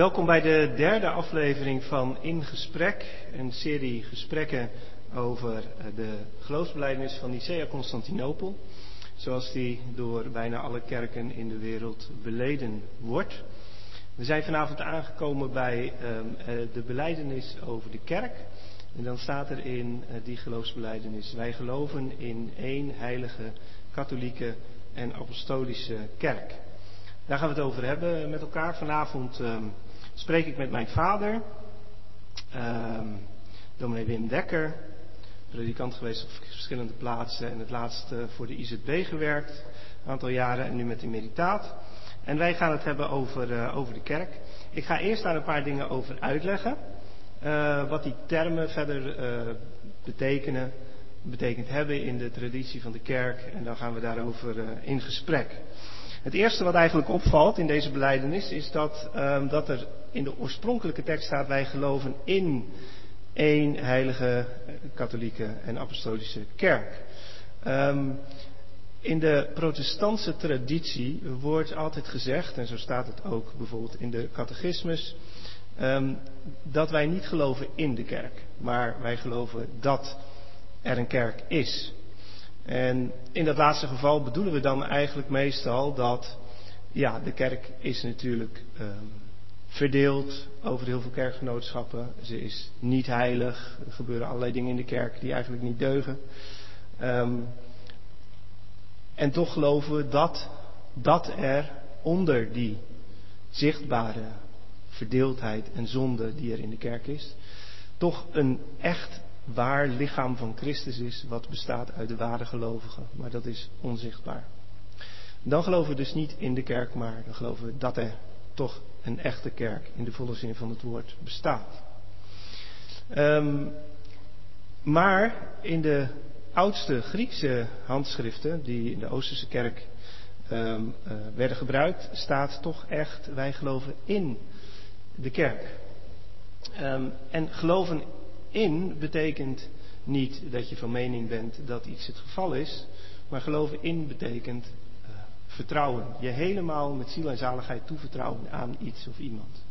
Welkom bij de derde aflevering van In Gesprek, een serie gesprekken over de geloofsbelijdenis van Nicea Constantinopel, zoals die door bijna alle kerken in de wereld beleden wordt. We zijn vanavond aangekomen bij ehm, eh, de beleidenis over de kerk. En dan staat er in eh, die geloofsbeleidenis, wij geloven in één heilige, katholieke en apostolische kerk. Daar gaan we het over hebben met elkaar. Vanavond um, spreek ik met mijn vader, um, dominee Wim Dekker, predikant geweest op verschillende plaatsen en het laatst uh, voor de IZB gewerkt, een aantal jaren en nu met de meditaat. En wij gaan het hebben over, uh, over de kerk. Ik ga eerst daar een paar dingen over uitleggen. Uh, wat die termen verder betekenen, betekend hebben in de traditie van de kerk. En dan gaan we daarover in gesprek. Het eerste wat eigenlijk opvalt in deze beleidenis is dat, um, dat er in de oorspronkelijke tekst staat wij geloven in één heilige katholieke en apostolische kerk. Um, in de protestantse traditie wordt altijd gezegd, en zo staat het ook bijvoorbeeld in de catechismus, um, dat wij niet geloven in de kerk, maar wij geloven dat er een kerk is. En in dat laatste geval bedoelen we dan eigenlijk meestal dat, ja, de kerk is natuurlijk um, verdeeld over heel veel kerkgenootschappen. Ze is niet heilig. Er gebeuren allerlei dingen in de kerk die eigenlijk niet deugen. Um, en toch geloven we dat, dat er onder die zichtbare verdeeldheid en zonde die er in de kerk is, toch een echt waar lichaam van Christus is, wat bestaat uit de ware gelovigen. Maar dat is onzichtbaar. Dan geloven we dus niet in de kerk, maar dan geloven we dat er toch een echte kerk in de volle zin van het woord bestaat. Um, maar in de oudste Griekse handschriften die in de Oosterse kerk um, uh, werden gebruikt, staat toch echt wij geloven in de kerk. Um, en geloven in betekent niet dat je van mening bent dat iets het geval is, maar geloven in betekent uh, vertrouwen. Je helemaal met ziel en zaligheid toevertrouwen aan iets of iemand.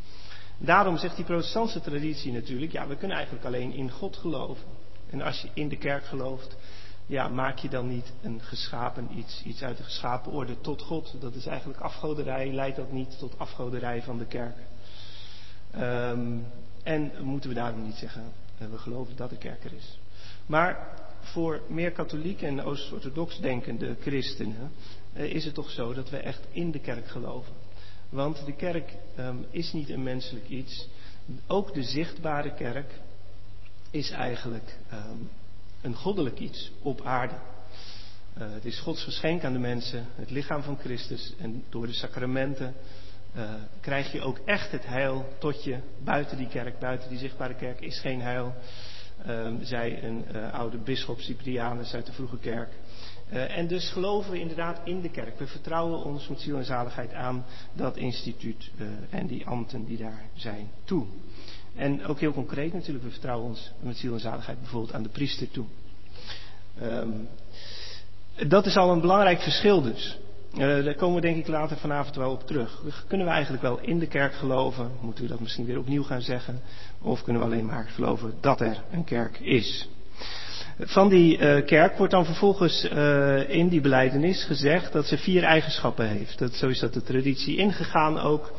Daarom zegt die protestantse traditie natuurlijk, ja, we kunnen eigenlijk alleen in God geloven. En als je in de kerk gelooft, ja, maak je dan niet een geschapen iets, iets uit de geschapen orde tot God. Dat is eigenlijk afgoderij, leidt dat niet tot afgoderij van de kerk. Um, en moeten we daarom niet zeggen, we geloven dat de kerk er is. Maar voor meer katholiek en oost-orthodox denkende christenen eh, is het toch zo dat we echt in de kerk geloven. Want de kerk um, is niet een menselijk iets. Ook de zichtbare kerk is eigenlijk um, een goddelijk iets op aarde. Uh, het is Gods geschenk aan de mensen, het lichaam van Christus. En door de sacramenten uh, krijg je ook echt het heil tot je. Buiten die kerk, buiten die zichtbare kerk is geen heil. Uh, zei een uh, oude bischop Cyprianus uit de vroege kerk. Uh, en dus geloven we inderdaad in de kerk. We vertrouwen ons met ziel en zaligheid aan dat instituut en die ambten die daar zijn toe. En ook heel concreet natuurlijk, we vertrouwen ons met ziel en zaligheid bijvoorbeeld aan de priester toe. Um, dat is al een belangrijk verschil dus. Uh, daar komen we denk ik later vanavond wel op terug. Kunnen we eigenlijk wel in de kerk geloven? Moeten we dat misschien weer opnieuw gaan zeggen? Of kunnen we alleen maar geloven dat er een kerk is? Van die uh, kerk wordt dan vervolgens uh, in die beleidenis gezegd dat ze vier eigenschappen heeft. Dat, zo is dat de traditie ingegaan ook.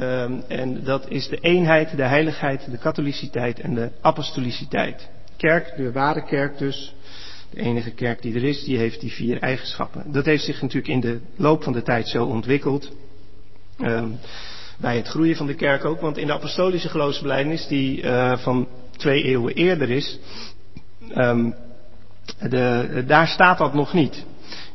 Um, en dat is de eenheid, de heiligheid, de katholiciteit en de apostoliciteit. Kerk, de ware kerk dus, de enige kerk die er is, die heeft die vier eigenschappen. Dat heeft zich natuurlijk in de loop van de tijd zo ontwikkeld. Um, bij het groeien van de kerk ook, want in de apostolische geloofsbelijdenis, die uh, van twee eeuwen eerder is, um, de, daar staat dat nog niet.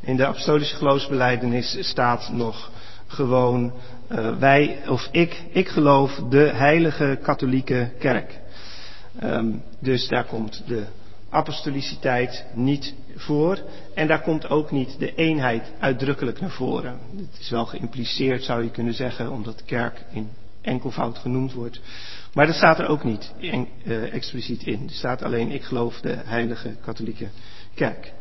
In de apostolische geloofsbelijdenis staat nog gewoon uh, wij, of ik, ik geloof de heilige katholieke kerk. Um, dus daar komt de apostoliciteit niet voor. En daar komt ook niet de eenheid uitdrukkelijk naar voren. Het is wel geïmpliceerd, zou je kunnen zeggen, omdat de kerk in enkelvoud genoemd wordt. Maar dat staat er ook niet uh, expliciet in. Er staat alleen, ik geloof de heilige katholieke kerk.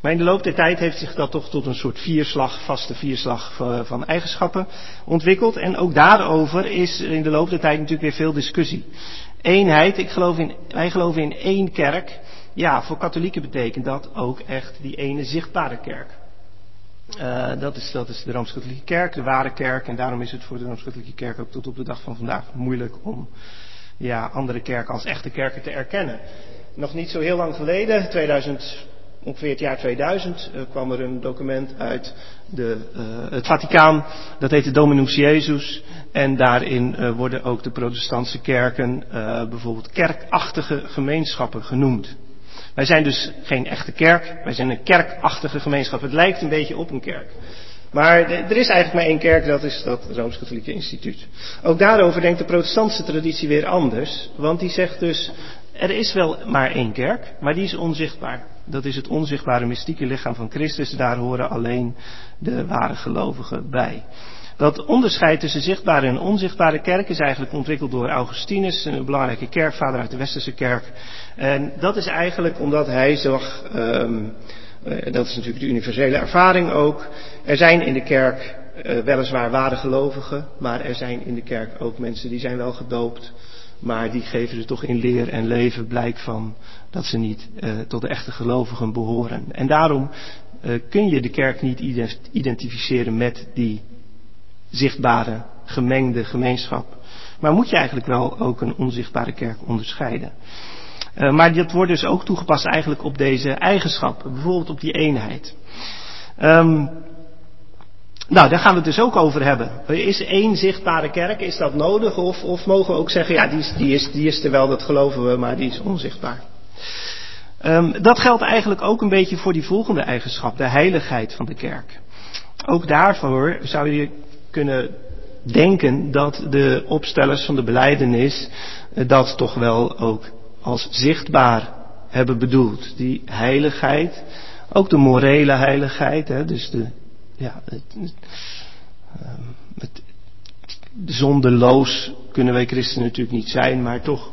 Maar in de loop der tijd heeft zich dat toch tot een soort vierslag, vaste vierslag van eigenschappen ontwikkeld. En ook daarover is in de loop der tijd natuurlijk weer veel discussie. Eenheid, ik geloof in, wij geloven in één kerk. Ja, voor katholieken betekent dat ook echt die ene zichtbare kerk. Uh, dat, is, dat is de Rooms-Katholieke Kerk, de ware kerk. En daarom is het voor de Rooms-Katholieke Kerk ook tot op de dag van vandaag moeilijk om ja, andere kerken als echte kerken te erkennen. Nog niet zo heel lang geleden, 2000, ongeveer het jaar 2000, uh, kwam er een document uit de, uh, het Vaticaan. Dat heet de Dominus Jezus. En daarin worden ook de protestantse kerken bijvoorbeeld kerkachtige gemeenschappen genoemd. Wij zijn dus geen echte kerk, wij zijn een kerkachtige gemeenschap. Het lijkt een beetje op een kerk. Maar er is eigenlijk maar één kerk, dat is dat Rooms-Katholieke Instituut. Ook daarover denkt de protestantse traditie weer anders, want die zegt dus, er is wel maar één kerk, maar die is onzichtbaar. Dat is het onzichtbare mystieke lichaam van Christus, daar horen alleen de ware gelovigen bij. Dat onderscheid tussen zichtbare en onzichtbare kerk is eigenlijk ontwikkeld door Augustinus, een belangrijke kerkvader uit de Westerse kerk. En dat is eigenlijk omdat hij zag, um, dat is natuurlijk de universele ervaring ook, er zijn in de kerk uh, weliswaar ware gelovigen, maar er zijn in de kerk ook mensen die zijn wel gedoopt, maar die geven er toch in leer en leven blijk van dat ze niet uh, tot de echte gelovigen behoren. En daarom kun je de kerk niet identificeren met die zichtbare, gemengde gemeenschap. Maar moet je eigenlijk wel ook een onzichtbare kerk onderscheiden. Uh, maar dat wordt dus ook toegepast eigenlijk op deze eigenschappen, bijvoorbeeld op die eenheid. Um, nou, daar gaan we het dus ook over hebben. Is één zichtbare kerk, is dat nodig? Of, of mogen we ook zeggen, ja, die is, die, is, die is er wel, dat geloven we, maar die is onzichtbaar. Um, dat geldt eigenlijk ook een beetje voor die volgende eigenschap, de heiligheid van de kerk. Ook daarvoor zou je kunnen denken dat de opstellers van de beleidenis dat toch wel ook als zichtbaar hebben bedoeld. Die heiligheid, ook de morele heiligheid, hè, dus de, ja, ehm, zondeloos kunnen wij christenen natuurlijk niet zijn, maar toch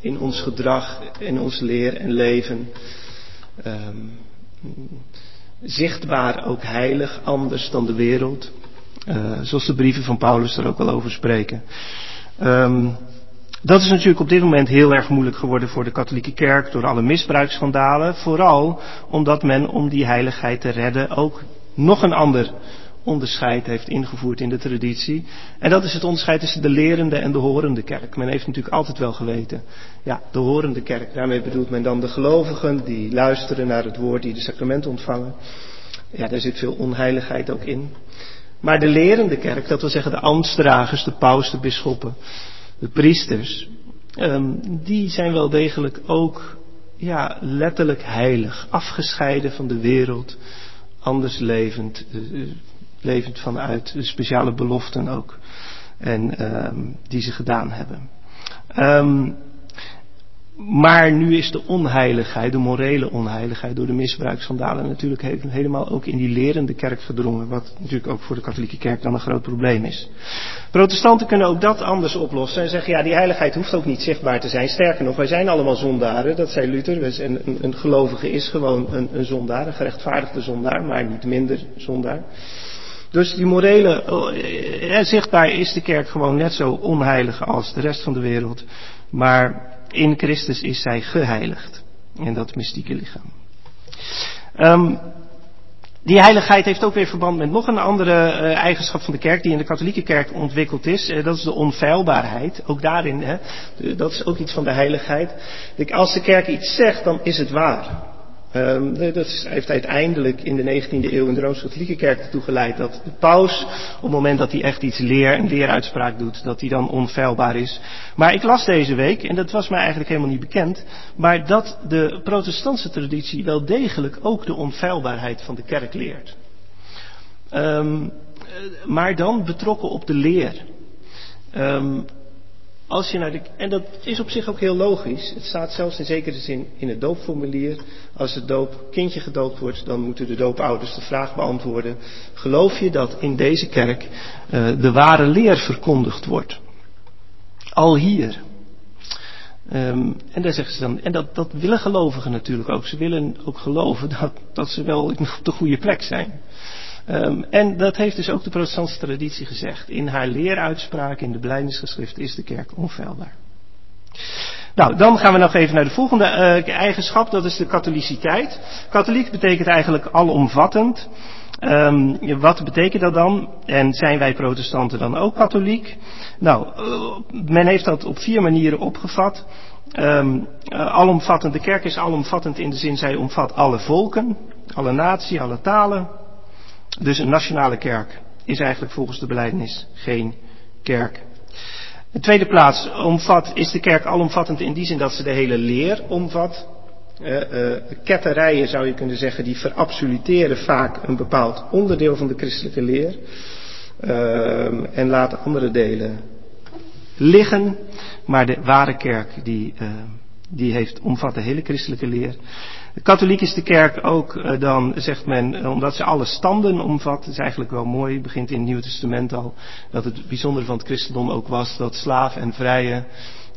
in ons gedrag, in ons leer en leven, um, zichtbaar ook heilig, anders dan de wereld. Uh, zoals de brieven van Paulus er ook al over spreken. Um, dat is natuurlijk op dit moment heel erg moeilijk geworden voor de katholieke kerk door alle misbruiksschandalen. Vooral omdat men om die heiligheid te redden ook nog een ander onderscheid heeft ingevoerd in de traditie. En dat is het onderscheid tussen de lerende en de horende kerk. Men heeft natuurlijk altijd wel geweten, ja, de horende kerk. Daarmee bedoelt men dan de gelovigen die luisteren naar het woord, die de sacramenten ontvangen. Ja, daar zit veel onheiligheid ook in. Maar de lerende kerk, dat wil zeggen de ambtsdragers, de paus, de bisschoppen, de priesters, um, die zijn wel degelijk ook ja, letterlijk heilig, afgescheiden van de wereld, anders levend, uh, levend vanuit speciale beloften ook, en um, die ze gedaan hebben. Um, maar nu is de onheiligheid, de morele onheiligheid door de misbruiksschandalen natuurlijk helemaal ook in die lerende kerk gedrongen. Wat natuurlijk ook voor de katholieke kerk dan een groot probleem is. Protestanten kunnen ook dat anders oplossen en zeggen ja die heiligheid hoeft ook niet zichtbaar te zijn. Sterker nog, wij zijn allemaal zondaren, dat zei Luther. Een, een, een gelovige is gewoon een, een zondaar, een gerechtvaardigde zondaar, maar niet minder zondaar. Dus die morele, eh, zichtbaar is de kerk gewoon net zo onheilig als de rest van de wereld. Maar in Christus is zij geheiligd. In dat mystieke lichaam. Um, die heiligheid heeft ook weer verband met nog een andere uh, eigenschap van de kerk die in de katholieke kerk ontwikkeld is. Uh, dat is de onfeilbaarheid. Ook daarin, hè, dat is ook iets van de heiligheid. Als de kerk iets zegt, dan is het waar. Um, dat heeft uiteindelijk in de 19e eeuw in de Rooms-Katholieke Kerk ertoe geleid dat de paus, op het moment dat hij echt iets leer, een leeruitspraak doet, dat hij dan onfeilbaar is. Maar ik las deze week, en dat was mij eigenlijk helemaal niet bekend, maar dat de protestantse traditie wel degelijk ook de onfeilbaarheid van de kerk leert. Um, maar dan betrokken op de leer. Um, als je naar de, en dat is op zich ook heel logisch. Het staat zelfs in zekere zin in het doopformulier. Als het doop, kindje gedoopt wordt, dan moeten de doopouders de vraag beantwoorden. Geloof je dat in deze kerk uh, de ware leer verkondigd wordt? Al hier. Ehm, en daar zeggen ze dan, en dat, dat willen gelovigen natuurlijk ook. Ze willen ook geloven dat, dat ze wel op de goede plek zijn. Ehm, en dat heeft dus ook de protestantse traditie gezegd. In haar leeruitspraak in de blijdenisgeschrift is de kerk onfeilbaar. Nou, dan gaan we nog even naar de volgende uh, eigenschap, dat is de katholiciteit. Katholiek betekent eigenlijk alomvattend. Um, wat betekent dat dan? En zijn wij protestanten dan ook katholiek? Nou, uh, men heeft dat op vier manieren opgevat. Um, uh, alomvattend, de kerk is alomvattend in de zin, zij omvat alle volken, alle naties, alle talen. Dus een nationale kerk is eigenlijk volgens de belijdenis geen kerk. In tweede plaats omvat, is de kerk alomvattend in die zin dat ze de hele leer omvat. Uh, uh, ketterijen zou je kunnen zeggen, die verabsoluteren vaak een bepaald onderdeel van de christelijke leer. Uh, en laten andere delen liggen. Maar de ware kerk die, die heeft, omvat de hele christelijke leer. Katholiek is de kerk ook uh, dan, zegt men, uh, omdat ze alle standen omvat. Is eigenlijk wel mooi, begint in het Nieuwe Testament al. Dat het bijzondere van het christendom ook was dat slaaf en vrije,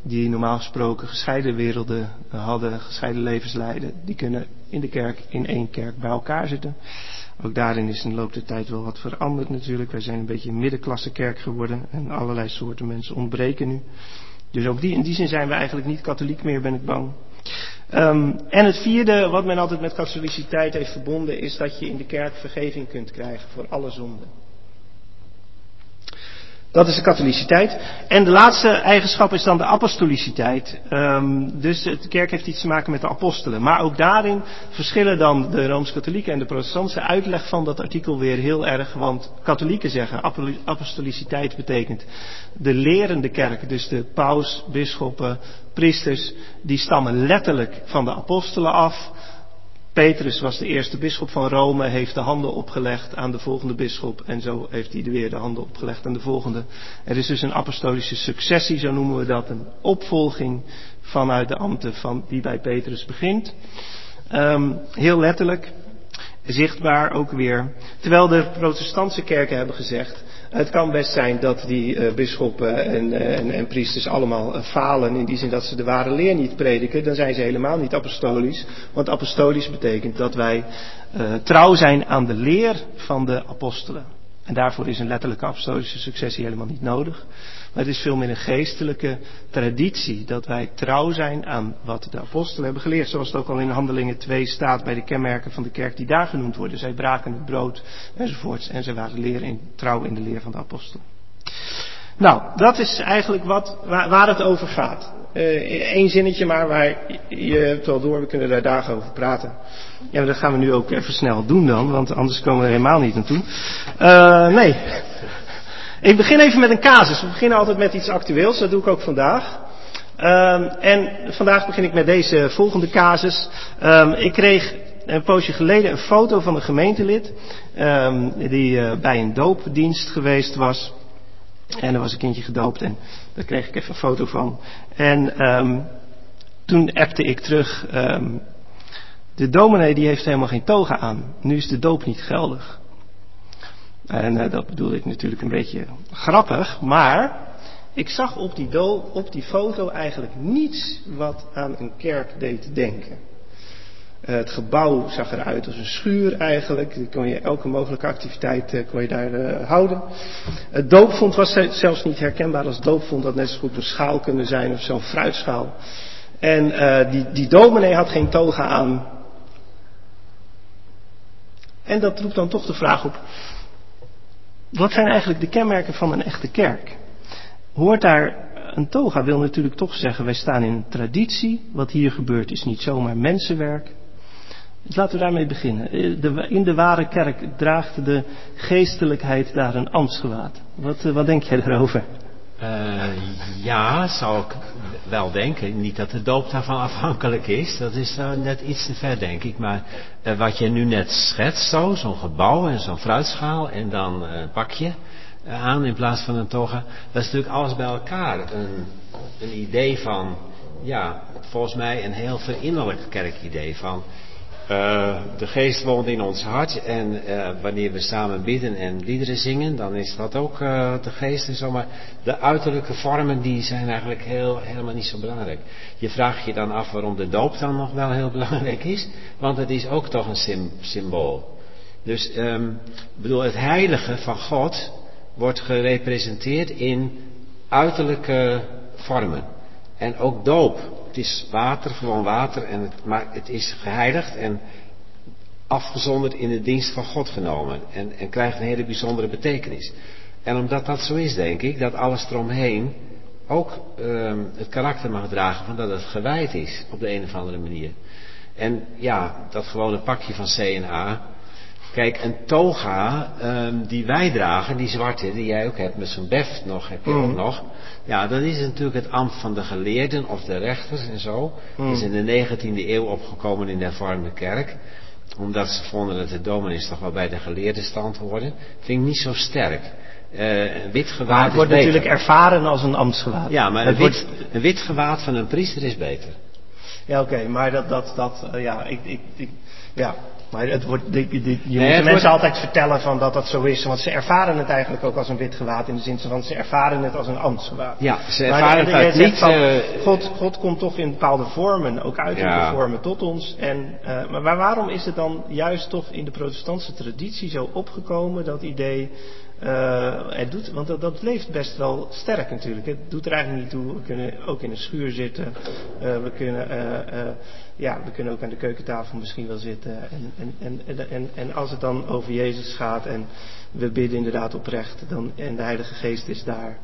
die normaal gesproken gescheiden werelden uh, hadden, gescheiden levens leiden, die kunnen in de kerk, in één kerk bij elkaar zitten. Ook daarin is in de loop der tijd wel wat veranderd natuurlijk. Wij zijn een beetje een middenklasse kerk geworden en allerlei soorten mensen ontbreken nu. Dus ook die, in die zin zijn we eigenlijk niet katholiek meer, ben ik bang. Um, en het vierde, wat men altijd met katholiciteit heeft verbonden, is dat je in de kerk vergeving kunt krijgen voor alle zonden. Dat is de katholiciteit. En de laatste eigenschap is dan de apostoliciteit. Um, dus de kerk heeft iets te maken met de apostelen. Maar ook daarin verschillen dan de Rooms-Katholieken en de protestantse uitleg van dat artikel weer heel erg. Want katholieken zeggen apostoliciteit betekent de lerende kerk. Dus de paus, bisschoppen, priesters, die stammen letterlijk van de apostelen af. Petrus was de eerste bisschop van Rome, heeft de handen opgelegd aan de volgende bisschop en zo heeft hij weer de handen opgelegd aan de volgende. Er is dus een apostolische successie, zo noemen we dat, een opvolging vanuit de ambten van die bij Petrus begint. Um, heel letterlijk, zichtbaar ook weer. Terwijl de protestantse kerken hebben gezegd, het kan best zijn dat die uh, bisschoppen en, uh, en, en, priesters allemaal uh, falen in die zin dat ze de ware leer niet prediken. Dan zijn ze helemaal niet apostolisch. Want apostolisch betekent dat wij trouw zijn aan de leer van de apostelen. En daarvoor is een letterlijke apostolische successie helemaal niet nodig. Maar het is veel meer een geestelijke traditie dat wij trouw zijn aan wat de apostelen hebben geleerd. Zoals het ook al in Handelingen 2 staat bij de kenmerken van de kerk die daar genoemd worden. Zij braken het brood enzovoorts en zij waren leren in, trouw in de leer van de apostelen. Nou, dat is eigenlijk wat, waar, het over gaat. Eén uh, zinnetje maar, waar je hebt wel door, we kunnen daar dagen over praten. Ja, maar dat gaan we nu ook even snel doen dan, want anders komen we er helemaal niet naartoe. Uh, nee. Ik begin even met een casus. We beginnen altijd met iets actueels, dat doe ik ook vandaag. Um, en vandaag begin ik met deze volgende casus. Um, ik kreeg een poosje geleden een foto van een gemeentelid um, die uh, bij een doopdienst geweest was. En er was een kindje gedoopt en daar kreeg ik even een foto van. En toen appte ik terug, de dominee die heeft helemaal geen toga aan. Nu is de doop niet geldig. En uh, dat bedoelde ik natuurlijk een beetje grappig, maar ik zag op die, op die foto eigenlijk niets wat aan een kerk deed denken. Uh, het gebouw zag eruit als een schuur eigenlijk. Kon je, elke mogelijke activiteit uh, kon je daar houden. Het doopvond was zelfs niet herkenbaar als doopvond. Dat net zo goed een schaal kunnen zijn of zo'n fruitschaal. En die, die dominee had geen toga aan. En dat roept dan toch de vraag op. Wat zijn eigenlijk de kenmerken van een echte kerk? Hoort daar een toga wil natuurlijk toch zeggen, wij staan in een traditie. Wat hier gebeurt is niet zomaar mensenwerk. Dus laten we daarmee beginnen. In de ware kerk draagt de geestelijkheid daar een ambtsgewaad. Wat, wat denk jij daarover? Uh, ja, zou ik wel denken. Niet dat de doop daarvan afhankelijk is. Dat is uh, net iets te ver, denk ik. Maar uh, wat je nu net schetst, zo, zo'n gebouw en zo'n fruitschaal en dan een pakje aan in plaats van een toga. Dat is natuurlijk alles bij elkaar. Een, een idee van, ja, volgens mij een heel verinnerlijk kerkidee van Uh, de geest woont in ons hart en uh, wanneer we samen bidden en liederen zingen, dan is dat ook uh, de geest en zo. Maar de uiterlijke vormen die zijn eigenlijk heel, helemaal niet zo belangrijk. Je vraagt je dan af waarom de doop dan nog wel heel belangrijk is, want het is ook toch een symbool. Dus um, bedoel, het heilige van God wordt gerepresenteerd in uiterlijke vormen. En ook doop. Het is water, gewoon water, en het, maar het is geheiligd en afgezonderd in de dienst van God genomen. En, en krijgt een hele bijzondere betekenis. En omdat dat zo is, denk ik, dat alles eromheen ook um, het karakter mag dragen van dat het gewijd is op de een of andere manier. En ja, dat gewone pakje van C en A. Kijk, een toga um, die wij dragen, die zwarte, die jij ook hebt met zo'n beft nog, heb je ook nog. Ja, dat is natuurlijk het ambt van de geleerden of de rechters en zo. Dat is in de 19e eeuw opgekomen in de hervormde kerk. Omdat ze vonden dat de dominees toch wel bij de geleerde stand hoorden. Vind ik niet zo sterk. Uh, een wit gewaad maar het wordt is natuurlijk ervaren als een ambtsgewaad. Ja, maar een wit, wordt... een wit gewaad van een priester is beter. Ja, oké, okay, maar dat, dat, dat, uh, ja, ik, ik, ik, ja, maar het wordt, je Nee, moet het de mensen wordt- altijd vertellen van dat dat zo is, want ze ervaren het eigenlijk ook als een wit gewaad in de zin van ze ervaren het als een ambtsgewaad. Ja, ze ervaren de- het uit niet... van, eh, God, God komt toch in bepaalde vormen, ook uiterlijke Ja. vormen, tot ons. En, eh, maar waar- waarom is het dan juist toch in de protestantse traditie zo opgekomen, dat idee, eh, het doet, want dat, dat leeft best wel sterk natuurlijk. Het doet er eigenlijk niet toe. We kunnen ook in een schuur zitten. Eh, we, kunnen, eh, eh, ja, we kunnen ook aan de keukentafel misschien wel zitten. En, en, en, en, en, en als het dan over Jezus gaat en we bidden inderdaad oprecht dan, en de Heilige Geest is daar,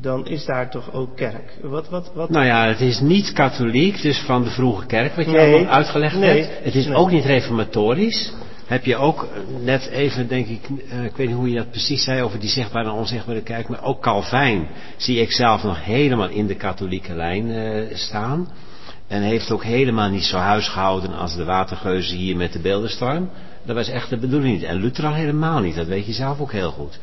dan is daar toch ook kerk. Wat, wat, wat, Nou ja, het is niet katholiek, dus van de vroege kerk, wat je Nee. allemaal uitgelegd Nee. hebt. Het is Nee. ook niet reformatorisch. Heb je ook eh, net even, denk ik, eh, ik weet niet hoe je dat precies zei over die zichtbare en onzichtbare kerk, maar ook Calvijn zie ik zelf nog helemaal in de katholieke lijn eh, staan. En heeft ook helemaal niet zo huisgehouden als de watergeuzen hier met de beeldenstorm. Dat was echt de bedoeling niet. En Luther al helemaal niet, dat weet je zelf ook heel goed.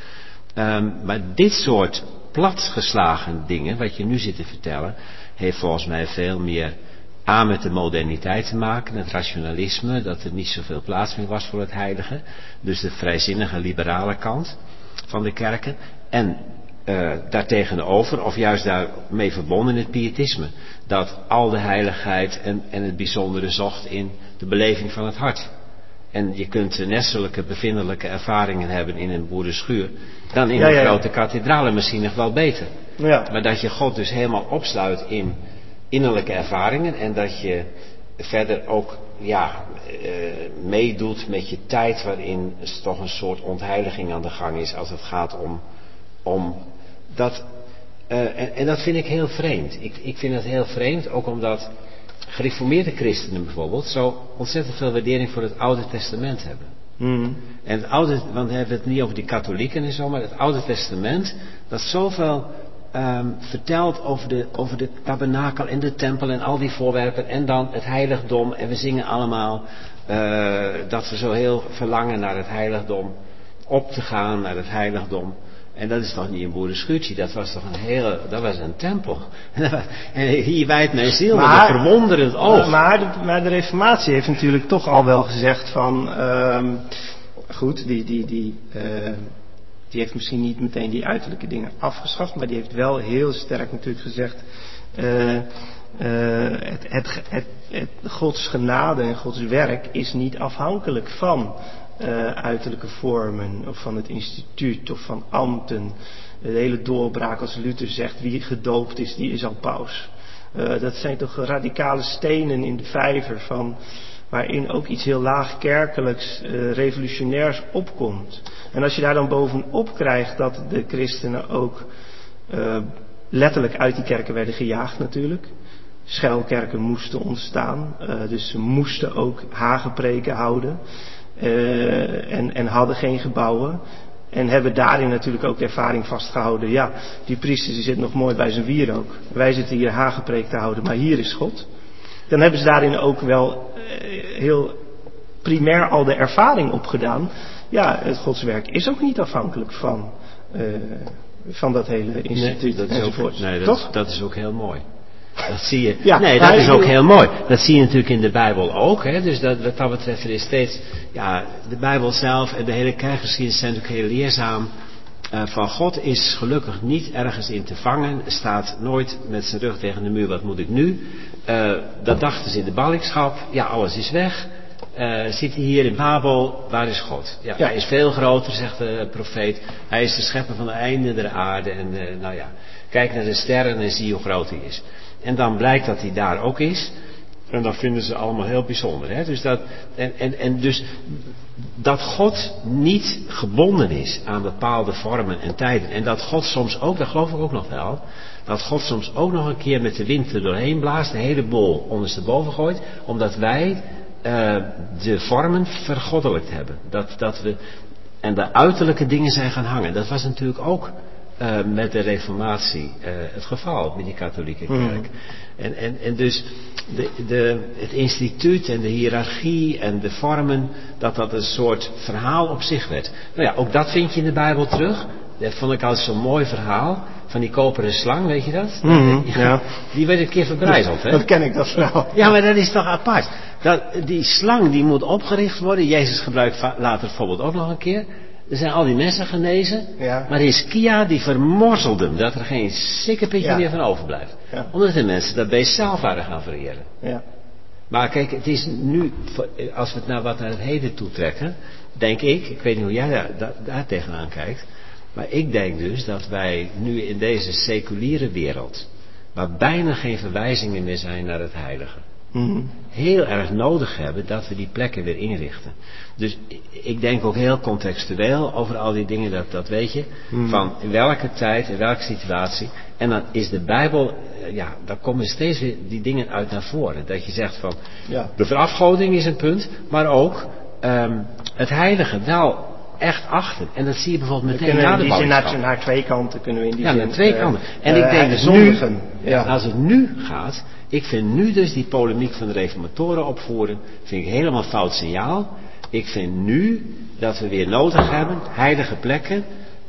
Ehm, maar dit soort platgeslagen dingen, wat je nu zit te vertellen, heeft volgens mij veel meer aan met de moderniteit te maken, het rationalisme, dat er niet zoveel plaats meer was voor het heilige. Dus de vrijzinnige liberale kant van de kerken. En eh daartegenover, of juist daarmee verbonden, het pietisme. Dat al de heiligheid en, en het bijzondere zocht in de beleving van het hart. En je kunt nestelijke, bevindelijke ervaringen hebben in een boerenschuur, dan in Ja, een ja, grote kathedraal en misschien nog wel beter. ja. Maar dat je God dus helemaal opsluit in innerlijke ervaringen en dat je verder ook ja, eh, meedoet met je tijd waarin er toch een soort ontheiliging aan de gang is als het gaat om, om dat. eh, en, en dat vind ik heel vreemd. Ik, ik vind het heel vreemd, ook omdat gereformeerde christenen bijvoorbeeld zo ontzettend veel waardering voor het Oude Testament hebben. Hmm. En het Oude, want we hebben het niet over die katholieken en zo, maar het Oude Testament, dat zoveel ehm, vertelt over de, over de tabernakel en de tempel en al die voorwerpen en dan het heiligdom. En we zingen allemaal eh, dat we zo heel verlangen naar het heiligdom, op te gaan naar het heiligdom. En dat is toch niet een boerenschuurtje, dat was toch een hele, dat was een tempel. en hier wijdt mijn ziel met Maar- een verwonderend oog. Maar de, maar de Reformatie heeft natuurlijk toch al wel gezegd van, ehm, goed, die, die, die, ehm, die heeft misschien niet meteen die uiterlijke dingen afgeschaft, maar die heeft wel heel sterk natuurlijk gezegd, eh, eh, het, het, het, Gods genade en Gods werk is niet afhankelijk van eh, uiterlijke vormen of van het instituut of van ambten. De hele doorbraak als Luther zegt, wie gedoopt is, die is al paus. Dat zijn toch radicale stenen in de vijver van waarin ook iets heel laagkerkelijks, eh, revolutionairs opkomt. En als je daar dan bovenop krijgt dat de christenen ook eh, letterlijk uit die kerken werden gejaagd natuurlijk. Schuilkerken moesten ontstaan, eh, dus ze moesten ook hagepreken houden eh, en, en hadden geen gebouwen. En hebben daarin natuurlijk ook ervaring vastgehouden. Ja, die priester die zit nog mooi bij zijn wierook. Wij zitten hier hagepreek te houden, maar hier is God. Dan hebben ze daarin ook wel eh, heel primair al de ervaring opgedaan. Ja, het godswerk is ook niet afhankelijk van, eh, van dat hele instituut dat ook, enzovoort. nee, dat, Toch? dat is ook heel mooi. Dat zie je. Ja, nee, dat is ook heel mooi. Dat zie je natuurlijk in de Bijbel ook. Hè? Dus dat, wat dat betreft er is steeds. Ja, de Bijbel zelf en de hele kerkgeschiedenis zijn natuurlijk heel leerzaam. Eh, van God is gelukkig niet ergens in te vangen. Staat nooit met zijn rug tegen de muur. Wat moet ik nu? Eh, dat dachten ze in de ballingschap. Ja, alles is weg. Eh, zit hij hier in Babel, waar is God? Ja, Ja. Hij is veel groter, zegt de profeet. Hij is de schepper van de einde der aarde. En nou ja, kijk naar de sterren en zie hoe groot hij is. En dan blijkt dat hij daar ook is. En dat vinden ze allemaal heel bijzonder. Hè? Dus dat, en, en, en dus dat God niet gebonden is aan bepaalde vormen en tijden. En dat God soms ook, dat geloof ik ook nog wel, dat God soms ook nog een keer met de wind er doorheen blaast, de hele bol ondersteboven gooit, omdat wij eh, de vormen vergoddelijkt hebben. Dat, dat we, en de uiterlijke dingen zijn gaan hangen. Dat was natuurlijk ook eh, met de reformatie eh, het geval, met die katholieke Mhm. kerk. En, en, en dus de, de, het instituut en de hiërarchie en de vormen, dat dat een soort verhaal op zich werd. Nou ja, ook dat vind je in de Bijbel terug. Dat vond ik altijd zo'n mooi verhaal. Van die koperen slang, weet je dat? Mhm, ja. Die werd een keer verbrijzeld, hè? Dat ken ik, dat verhaal. Ja, maar dat is toch apart. Dat, die slang die moet opgericht worden. Jezus gebruikt later bijvoorbeeld ook nog een keer. Er zijn al die mensen genezen. Ja. Maar Hiskia die vermorzelde hem. Dat er geen sikkepitje Ja. meer van overblijft. Ja. Omdat de mensen dat beest zelf waren gaan vereren. Ja. Maar kijk, het is nu, als we het naar wat naar het heden toetrekken, denk ik, ik weet niet hoe jij daar, daar, daar tegenaan kijkt, maar ik denk dus dat wij nu in deze seculiere wereld, waar bijna geen verwijzingen meer zijn naar het heilige. Heel erg nodig hebben dat we die plekken weer inrichten. Dus ik denk ook heel contextueel over al die dingen, dat, dat weet je, Hmm. van in welke tijd, in welke situatie. En dan is de Bijbel, eh, ja, daar komen steeds weer die dingen uit naar voren. Dat je zegt van, Ja. de verafgoding is een punt, maar ook ehm, het heilige wel echt achter. En dat zie je bijvoorbeeld meteen na de die zin naar, naar twee kanten kunnen we in die Ja, zin. naar twee eh, kanten. En eh, ik denk dus nu, Ja. als het nu gaat, ik vind nu dus die polemiek van de reformatoren opvoeren, vind ik helemaal fout signaal. Ik vind nu dat we weer nodig hebben, heilige plekken.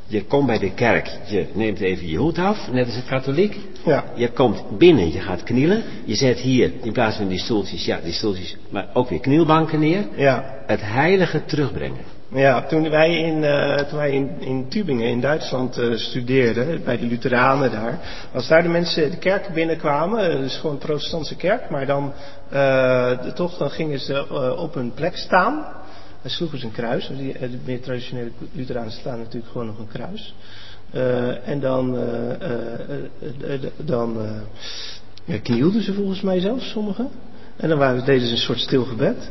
Je komt bij de kerk, je neemt even je hoed af, net als een katholiek. Ja. Je komt binnen, je gaat knielen. Je zet hier, in plaats van die stoeltjes, ja, die stoeltjes, maar ook weer knielbanken neer. Ja. Het heilige terugbrengen. Ja, toen wij in, eh, toen wij in, in Tübingen in Duitsland eh, studeerden, bij de Lutheranen daar, als daar de mensen de kerk binnenkwamen, eh, dus gewoon een protestantse kerk, maar dan eh, de- toch, dan gingen ze op hun plek staan. Dan sloegen ze een kruis, de meer traditionele Lutheranen staan natuurlijk gewoon nog een kruis. En dan, dan ja, knielden ze volgens mij zelfs, sommigen. En dan waren, deden ze een soort stil gebed.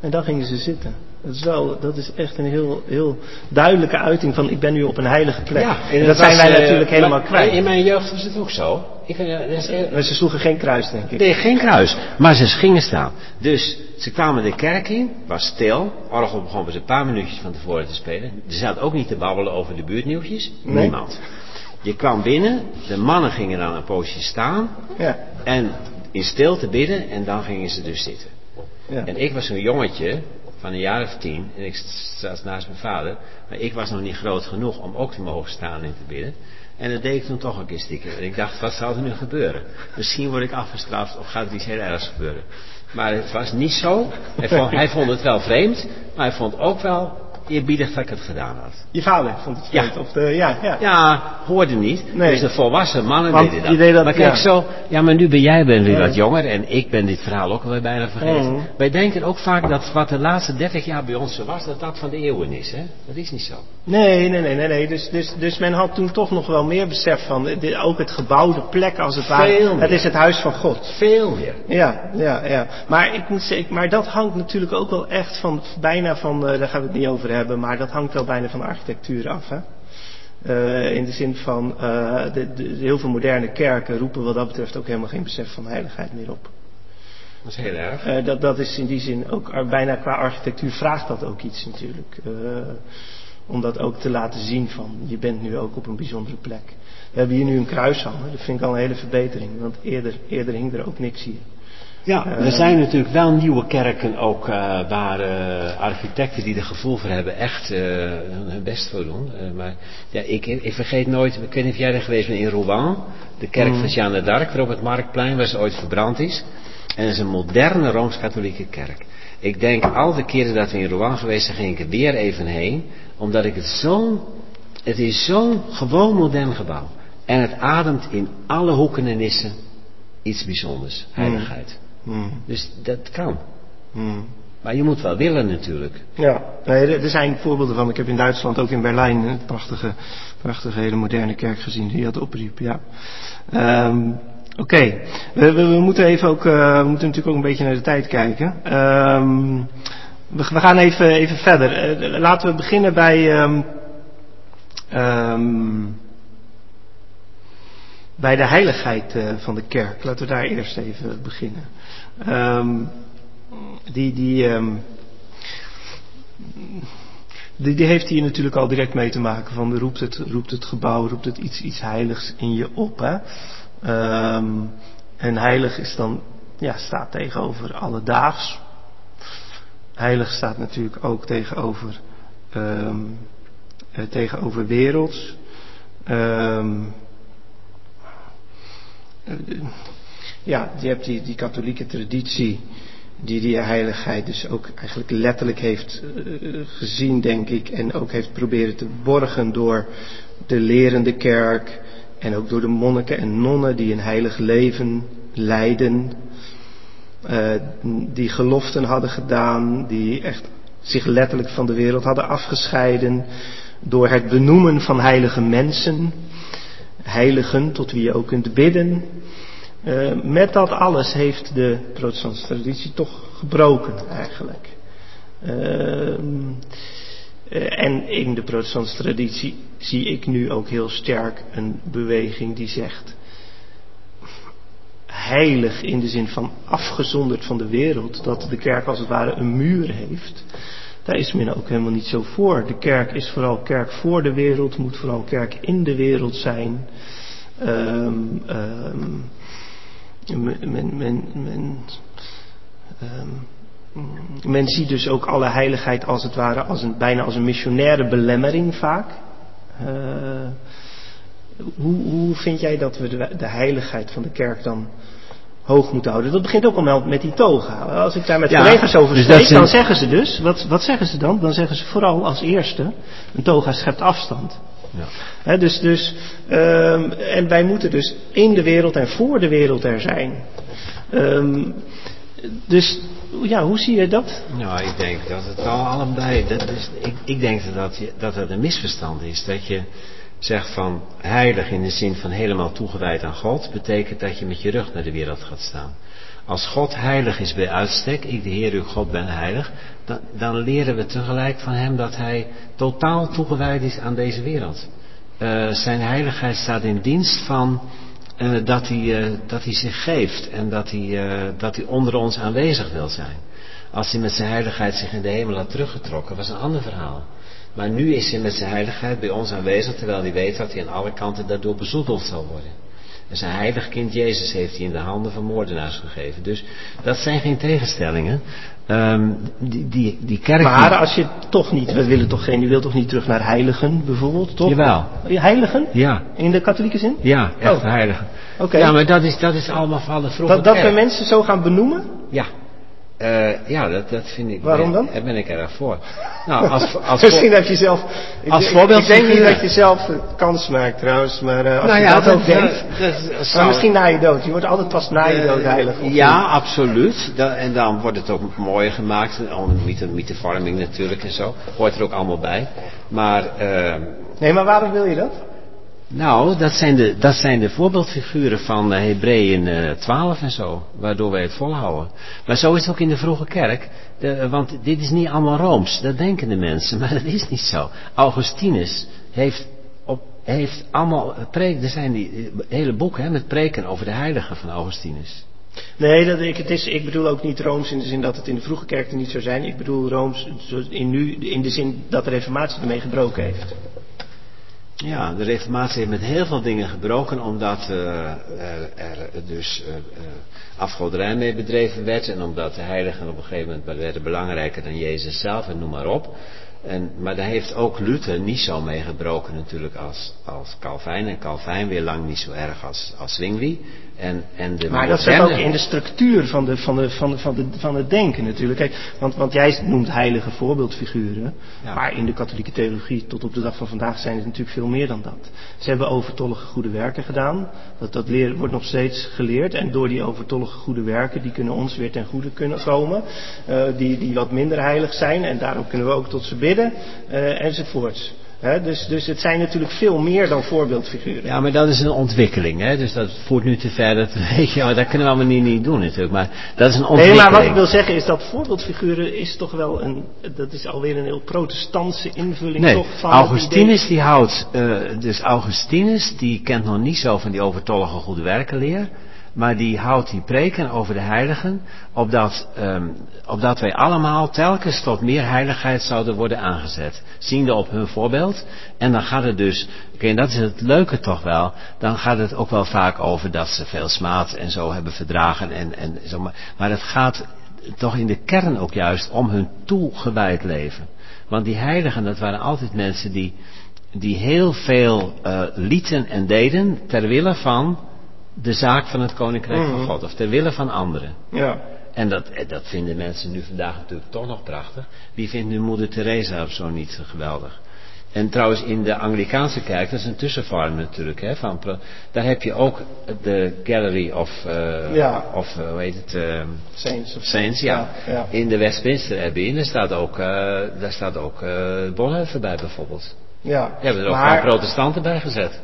En dan gingen ze zitten. Dat is, wel, dat is echt een heel, heel duidelijke uiting van ik ben nu op een heilige plek. en dat zijn was, wij eh, natuurlijk helemaal kwijt. In mijn jeugd was het ook zo. Ik, eh, dat is heel- Maar ze sloegen geen kruis, denk ik. Nee, geen kruis. Maar ze gingen staan. Dus ze kwamen de kerk in, was stil. Orgel begon pas een paar minuutjes van tevoren te spelen. Er zat ook niet te babbelen over de buurtnieuwtjes. Nee. Niemand. Je kwam binnen, de mannen gingen dan een poosje staan. Ja, En in stilte bidden en dan gingen ze dus zitten. ja. En ik was zo'n jongetje van een jaar of tien. En ik zat naast mijn vader. Maar ik was nog niet groot genoeg om ook te mogen staan en te bidden. En dat deed ik toen toch een keer stiekem. En ik dacht, wat zal er nu gebeuren? Misschien word ik afgestraft of gaat er iets heel ergs gebeuren. Maar het was niet zo. Hij vond, hij vond het wel vreemd. Maar hij vond ook wel eerbiedig dat ik het gedaan had. Je vader vond het Ja. vreemd. Of de, ja, ja. Ja, hoorde niet. Nee. Dus de volwassen mannen Want deden dat. dat, maar kijk ja. zo, ja maar nu ben jij ben weer Ja. wat jonger en ik ben dit verhaal ook alweer bijna vergeten. Mhm. Wij denken ook vaak dat wat de laatste 30 jaar bij ons zo was, dat dat van de eeuwen is. Hè? Dat is niet zo. Nee, nee, nee, nee. nee. Dus, dus, dus men had toen toch nog wel meer besef van, dit- ook het gebouwde plek als het ware. Veel Het is het huis van God. Veel meer. Ja, ja, ja. Maar ik moet zeggen, maar dat hangt natuurlijk ook wel echt van, bijna van, eh, daar gaan we het niet over hebben, maar dat hangt wel bijna van de architectuur af, hè. Eh, in de zin van, eh, de, de, heel veel moderne kerken roepen wat dat betreft ook helemaal geen besef van heiligheid meer op. Dat is heel erg. Eh, dat, dat is in die zin ook bijna qua architectuur vraagt dat ook iets natuurlijk. Om dat ook te laten zien van je bent nu ook op een bijzondere plek. We hebben hier nu een kruis hangen, dat vind ik al een hele verbetering, want eerder, eerder hing er ook niks hier. Ja, er zijn natuurlijk wel nieuwe kerken ook uh, waar uh, architecten die er gevoel voor hebben echt uh, hun best voor doen. maar ja, ik, ik, vergeet nooit, ik weet niet of jij er geweest bent in Rouen, de kerk mm. van Jeanne d'Arc, op het Marktplein, waar ze ooit verbrand is. En dat is een moderne Rooms-Katholieke kerk. Ik denk al de keren dat we in Rouen geweest zijn, ging ik er weer even heen, omdat ik het zo'n, het is zo'n gewoon modern gebouw. En het ademt in alle hoeken en nissen iets bijzonders, heiligheid. Hmm. Dus dat kan. Hmm. Maar je moet wel willen natuurlijk. Ja, er zijn voorbeelden van. Ik heb in Duitsland, ook in Berlijn, een prachtige, prachtige hele moderne kerk gezien die dat opriep. Ja. Um, Oké, we, we, we, moeten even ook, uh, we moeten natuurlijk ook een beetje naar de tijd kijken. Um, we, we, gaan even, even verder. Uh, laten we beginnen bij. Um, bij de heiligheid uh, van de kerk. Laten we daar eerst even beginnen. Um, die, die, um, die, heeft hier natuurlijk al direct mee te maken. Van roept het, roept het gebouw, roept het iets, iets heiligs in je op. Hè? Um, en heilig is dan, ja, staat tegenover alledaags. Heilig staat natuurlijk ook tegenover, um, tegenover werelds. Um, ja, je hebt die, katholieke traditie die die heiligheid dus ook eigenlijk letterlijk heeft uh, gezien, denk ik, en ook heeft proberen te borgen door de lerende kerk en ook door de monniken en nonnen die een heilig leven leiden, uh, die geloften hadden gedaan, die echt zich letterlijk van de wereld hadden afgescheiden door het benoemen van heilige mensen, heiligen tot wie je ook kunt bidden, uh, met dat alles heeft de protestantse traditie toch gebroken eigenlijk. Uh, en in de protestantse traditie zie ik nu ook heel sterk een beweging die zegt heilig in de zin van afgezonderd van de wereld, dat de kerk als het ware een muur heeft. Daar is men ook helemaal niet zo voor. De kerk is vooral kerk voor de wereld, moet vooral kerk in de wereld zijn. Um, men, men, men, um, men ziet dus ook alle heiligheid als het ware als een, bijna als een missionaire belemmering vaak. Uh, hoe, hoe vind jij dat we de, de, heiligheid van de kerk dan hoog moeten houden? Dat begint ook al met die toga. Als ik daar met collega's over dus spreek, dan zeggen ze dus, wat, wat zeggen ze dan? Dan zeggen ze vooral als eerste, een toga schept afstand. Ja. dus, dus, um, en wij moeten dus in de wereld en voor de wereld er zijn. Um, dus ja, hoe zie je dat? Nou, ik denk dat het al allebei. Dat is, ik, ik denk dat, je, dat het een misverstand is. Dat je zegt van heilig in de zin van helemaal toegewijd aan God, betekent dat je met je rug naar de wereld gaat staan. Als God heilig is bij uitstek, ik de Heer uw God ben heilig, dan, dan leren we tegelijk van Hem dat Hij totaal toegewijd is aan deze wereld. Uh, zijn heiligheid staat in dienst van uh, dat, hij, uh, dat hij zich geeft en dat hij, dat hij onder ons aanwezig wil zijn. Als hij met zijn heiligheid zich in de hemel had teruggetrokken, was een ander verhaal. Maar nu is hij met zijn heiligheid bij ons aanwezig, terwijl hij weet dat hij aan alle kanten daardoor bezoedeld zal worden. En zijn heilig kind Jezus heeft hij in de handen van moordenaars gegeven. Dus dat zijn geen tegenstellingen. Um, die, die, die kerk... Maar als je toch niet, we willen toch geen, u wilt toch niet terug naar heiligen bijvoorbeeld, toch? Jawel. Heiligen? Ja. In de katholieke zin? Ja, echt oh. heiligen. Oké. Ja, maar dat is, dat is allemaal van de vroege Dat, dat we mensen zo gaan benoemen? Ja. Uh, ja, dat, dat vind ik. Waarom dan? Daar ben ik erg voor. Nou, als, als Misschien dat je zelf. Als ik, voorbeeld. Ik denk niet dat je zelf kans maakt trouwens, maar uh, als nou je ja, dat, ook denkt. Dat, maar misschien na je dood. Je wordt altijd pas na je dood heilig. Ja, niet? absoluut. Da, en dan wordt het ook mooier gemaakt. Mythe, mythevorming natuurlijk en zo. Hoort er ook allemaal bij. Maar. Uh, nee, maar waarom wil je dat? Nou, dat zijn de, dat zijn de voorbeeldfiguren van uh, Hebreeën uh, 12 en zo, waardoor wij het volhouden. Maar zo is het ook in de vroege kerk, de, want dit is niet allemaal Rooms, dat denken de mensen, maar dat is niet zo. Augustinus heeft, op, heeft allemaal preken, er zijn die eh, hele boeken hè, met preken over de heiligen van Augustinus. Nee, dat, ik, het is, ik bedoel ook niet Rooms in de zin dat het in de vroege kerk er niet zou zijn. Ik bedoel Rooms in, nu, in de zin dat de reformatie ermee gebroken heeft. Ja, de reformatie heeft met heel veel dingen gebroken omdat uh, er, er, dus uh, afgoderij mee bedreven werd en omdat de heiligen op een gegeven moment werden belangrijker dan Jezus zelf en noem maar op. En, maar daar heeft ook Luther niet zo mee gebroken natuurlijk als, als Calvijn. En Calvijn weer lang niet zo erg als, als Zwingli. En, en de maar dat zit ook in de structuur van, de, van, de, van, de, van, de, van het denken natuurlijk. Kijk, want, want jij noemt heilige voorbeeldfiguren. Ja. Maar in de katholieke theologie tot op de dag van vandaag zijn het natuurlijk veel meer dan dat. Ze hebben overtollige goede werken gedaan. Dat, dat leer, wordt nog steeds geleerd. En door die overtollige goede werken, die kunnen ons weer ten goede kunnen komen. Uh, die, die wat minder heilig zijn. En daarom kunnen we ook tot ze bidden. Uh, enzovoorts. He, dus, dus het zijn natuurlijk veel meer dan voorbeeldfiguren. Ja, maar dat is een ontwikkeling. Hè? Dus dat voert nu te ver. Dat, weet je, dat kunnen we allemaal niet, niet doen natuurlijk. Maar dat is een ontwikkeling. Nee, maar wat ik wil zeggen is dat voorbeeldfiguren is toch wel een... Dat is alweer een heel protestantse invulling nee, toch van Augustinus die houdt... Uh, dus Augustinus die kent nog niet zo van die overtollige goede werkenleer maar die houdt die preken over de heiligen, opdat, um, opdat wij allemaal telkens tot meer heiligheid zouden worden aangezet. Ziende op hun voorbeeld. En dan gaat het dus, en dat is het leuke toch wel, dan gaat het ook wel vaak over dat ze veel smaad en zo hebben verdragen. En, en zo, maar, het gaat toch in de kern ook juist om hun toegewijd leven. Want die heiligen, dat waren altijd mensen die, die heel veel uh, lieten en deden ter wille van de zaak van het koninkrijk mm. van God, of ter wille van anderen. Ja. En dat, dat vinden mensen nu vandaag natuurlijk toch nog prachtig. Wie vindt nu moeder Teresa of zo niet geweldig? En trouwens in de Anglikaanse kerk, dat is een tussenvorm natuurlijk, hè, van, daar heb je ook de Gallery of, uh, ja. of uh, hoe heet het? Uh, Saints. Of Saints, ja. Ja, ja. In de Westminster Abbey, en daar staat ook, daar staat ook Bonhoeffer bij bijvoorbeeld. Ja. Die hebben er ook maar, een protestanten bij gezet.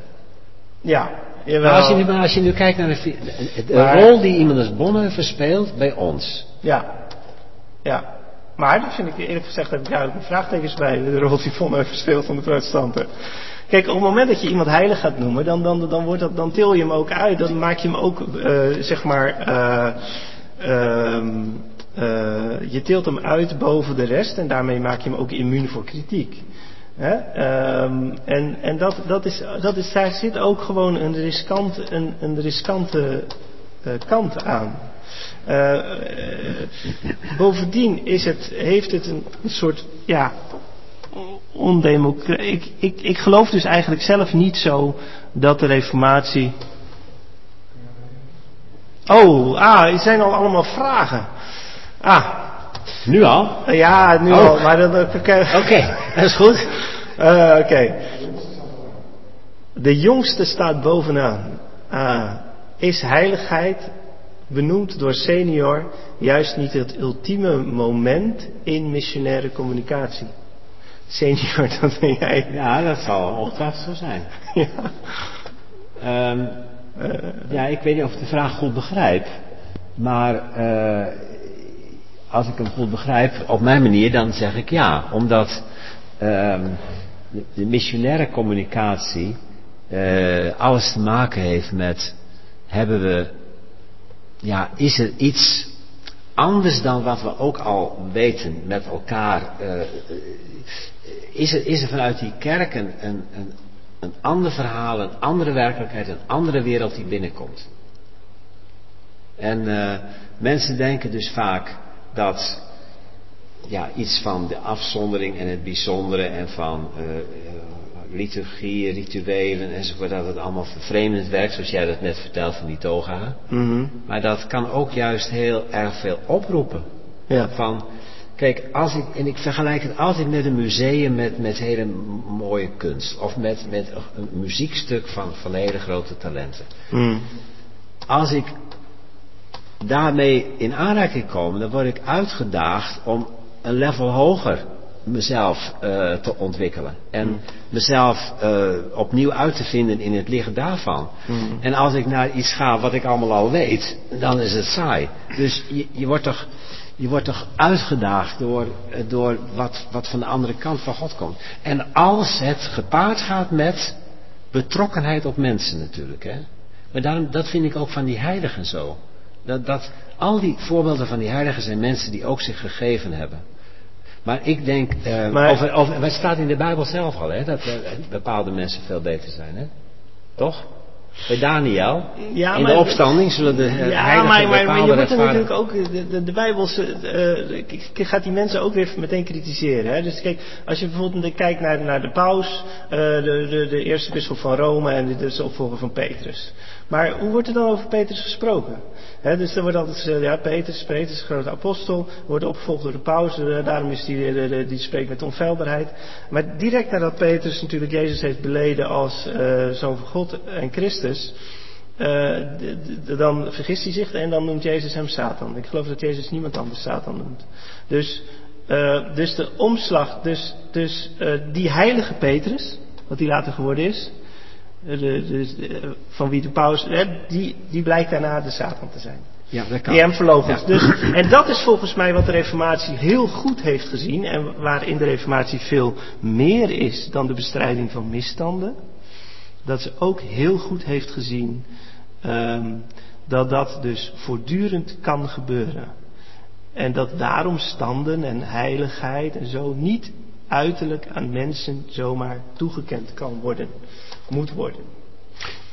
Ja, maar als, je nu, maar als je nu kijkt naar de, de maar, rol die iemand als Bonhoeffer speelt bij ons. Ja, ja. Maar dat vind ik eerlijk gezegd, heb ik duidelijk een vraagtekens bij de rol die Bonhoeffer speelt van de protestanten. Kijk, op het moment dat je iemand heilig gaat noemen, dan, dan, dan, wordt dat, dan til je hem ook uit. Dan maak je hem ook, uh, zeg maar, uh, uh, je tilt hem uit boven de rest en daarmee maak je hem ook immuun voor kritiek. Um, en en dat, dat, is, dat is, daar zit ook gewoon een, riskant, een, een riskante uh, kant aan. Uh, bovendien is het, heeft het een, soort, ja, ondemocratisch. Ik, ik, ik geloof dus eigenlijk zelf niet zo dat de reformatie. Oh, ah, er zijn al allemaal vragen. Ah, nu al? Ja, nu oh. al. Maar dat, Oké, okay, dat is goed. Uh, Oké. Okay. De jongste staat bovenaan. Uh, is heiligheid, benoemd door senior, juist niet het ultieme moment in missionaire communicatie? Senior, dat ben jij. Ja, dat zal ongetwijfeld zo zijn. ja. Um, uh, ja, ik weet niet of ik de vraag goed begrijp. Maar uh, als ik hem goed begrijp, op mijn manier, dan zeg ik ja. Omdat um, de, missionaire communicatie uh, alles te maken heeft met, hebben we, ja, is er iets anders dan wat we ook al weten met elkaar? Uh, is, er, is er vanuit die kerk een, een, een, ander verhaal, een andere werkelijkheid, een andere wereld die binnenkomt? En mensen denken dus vaak dat ja, iets van de afzondering en het bijzondere en van uh, liturgie, rituelen enzovoort, dat het allemaal vervreemdend werkt, zoals jij dat net vertelt van die toga. Mm -hmm. Maar dat kan ook juist heel erg veel oproepen. Ja. Van, kijk, als ik, en ik vergelijk het altijd met een museum met, met hele mooie kunst, of met, met een muziekstuk van, van hele grote talenten. Mm. Als ik daarmee in aanraking kom, dan word ik uitgedaagd om een level hoger mezelf uh, te ontwikkelen. En mm. mezelf uh, opnieuw uit te vinden in het licht daarvan. Mm. En als ik naar iets ga wat ik allemaal al weet, dan is het saai. Dus je, je wordt toch, je wordt toch uitgedaagd door, door wat, wat van de andere kant van God komt. En als het gepaard gaat met betrokkenheid op mensen natuurlijk. Hè? Maar daarom, dat vind ik ook van die heiligen zo. Dat, dat al die voorbeelden van die heiligen zijn mensen die ook zich gegeven hebben. Maar ik denk, Maar- over, het staat in de Bijbel zelf al, hè, dat eh, bepaalde mensen veel beter zijn, hè? Toch? Bij Daniel, Ja, in maar- de opstanding zullen de eh, Ja, heiligen maar, maar, maar je moet er natuurlijk ook, de, de, de Bijbelse, eh, gaat die mensen ook weer meteen kritiseren. Hè? Dus kijk, als je bijvoorbeeld kijkt naar, naar de paus, eh, de, de, de eerste bisschop van Rome en de, de opvolger van Petrus. Maar hoe wordt er dan over Petrus gesproken? Dus er wordt altijd gezegd, ja, Petrus, Petrus, grote apostel, wordt opgevolgd door de paus, eh, daarom is die, de- die spreekt met onfeilbaarheid. Maar direct nadat Petrus natuurlijk Jezus heeft beleden als eh, zoon van God en Christus, eh, dan vergist hij zich en dan noemt Jezus hem Satan. Ik geloof dat Jezus niemand anders Satan noemt. Dus, eh, dus de omslag, dus, dus eh, die heilige Petrus, wat hij later geworden is, eh, de, dus, eh, van wie de paus, eh, die, die blijkt daarna de Satan te zijn. Ja, dat kan. Die hem verloochent. Ja. Dus, en dat is volgens mij wat de Reformatie heel goed heeft gezien. En waarin de Reformatie veel meer is dan de bestrijding van misstanden. Dat ze ook heel goed heeft gezien ehm, dat dat dus voortdurend kan gebeuren. En dat daarom standen en heiligheid en zo niet uiterlijk aan mensen zomaar toegekend kan worden, moet worden.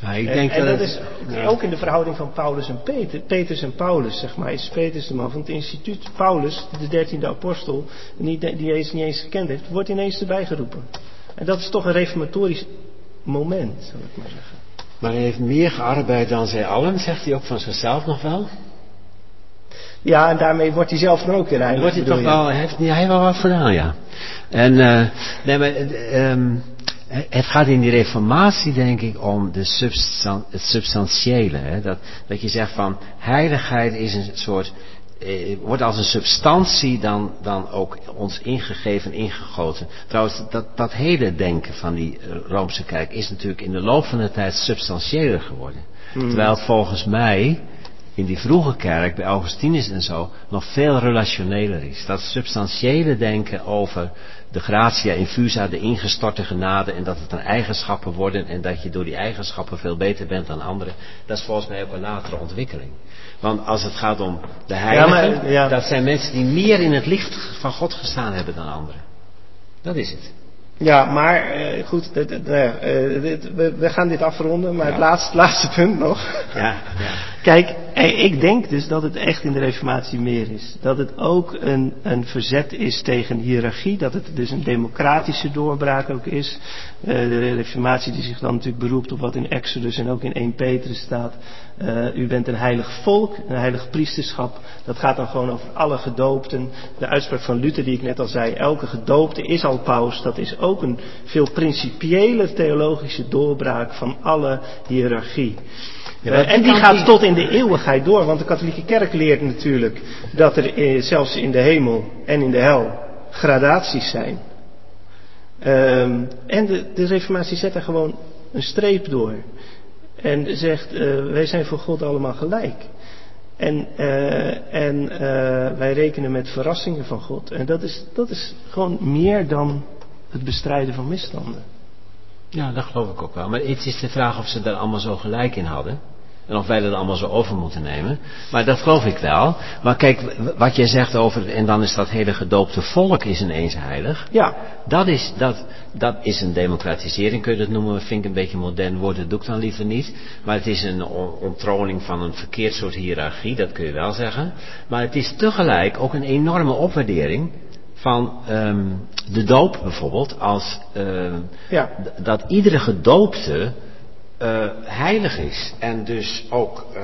Ja, ik En- denk en, dat, is ja. ook in de verhouding van Paulus en Peter, Petrus en Paulus, zeg maar, is Petrus de man van het instituut. Paulus, de dertiende apostel, die, die Jezus niet eens gekend heeft, wordt ineens erbij geroepen. En dat is toch een reformatorisch moment, zal ik maar zeggen. Maar hij heeft meer gearbeid dan zij allen, zegt hij ook van zichzelf nog wel. Ja, en daarmee wordt hij zelf dan ook weer heilig. Wordt hij toch wel, hij heeft, hij heeft wel wat gedaan, ja. En, eh, nee, maar, eh, ehm, het gaat in die reformatie, denk ik, om de substan het substantiële. Hè? Dat, dat je zegt van, heiligheid is een soort, eh, wordt als een substantie dan, dan ook ons ingegeven, ingegoten. Trouwens, dat, dat hele denken van die eh, Roomse kerk is natuurlijk in de loop van de tijd substantiëler geworden. Hmm. Terwijl het volgens mij in die vroege kerk, bij Augustinus en zo, nog veel relationeler is. Dat substantiële denken over de gratia infusa, de ingestorte genade, en dat het dan eigenschappen worden en dat je door die eigenschappen veel beter bent dan anderen, dat is volgens mij ook een latere ontwikkeling. Want als het gaat om de heiligen, maar, ja. dat zijn mensen die meer in het licht van God gestaan hebben dan anderen. Dat is het. Ja, maar eh, goed, eh, we, we gaan dit afronden, maar het laatste, laatste punt nog. Ja, ja. Kijk, eh, ik denk dus dat het echt in de Reformatie meer is. Dat het ook een, een verzet is tegen hiërarchie. Dat het dus een democratische doorbraak ook is. Eh, de Reformatie die zich dan natuurlijk beroept op wat in Exodus en ook in 1 Petrus staat. Eh, u bent een heilig volk, een heilig priesterschap. Dat gaat dan gewoon over alle gedoopten. De uitspraak van Luther die ik net al zei. Elke gedoopte is al paus. Dat is ook een veel principiële theologische doorbraak van alle hiërarchie. Ja, Eh, en die gaat tot in de eeuwigheid door, want de katholieke kerk leert natuurlijk dat er eh, zelfs in de hemel en in de hel gradaties zijn. Ehm, en de, de reformatie zet er gewoon een streep door. En zegt, eh, wij zijn voor God allemaal gelijk. En, en wij rekenen met verrassingen van God. En dat is, dat is gewoon meer dan het bestrijden van misstanden. Ja, dat geloof ik ook wel. Maar het is de vraag of ze daar allemaal zo gelijk in hadden. En of wij dat allemaal zo over moeten nemen. Maar dat geloof ik wel. Maar kijk, wat jij zegt over, en dan is dat hele gedoopte volk is ineens heilig. Ja, Dat is, dat, dat is een democratisering, kun je dat noemen. Vind ik een beetje modern woord, dat doe ik dan liever niet. Maar het is een on- onttroning van een verkeerd soort hiërarchie, dat kun je wel zeggen. Maar het is tegelijk ook een enorme opwaardering van ehm, de doop bijvoorbeeld. Als ehm, ja. dat iedere gedoopte eh, heilig is. En dus ook eh,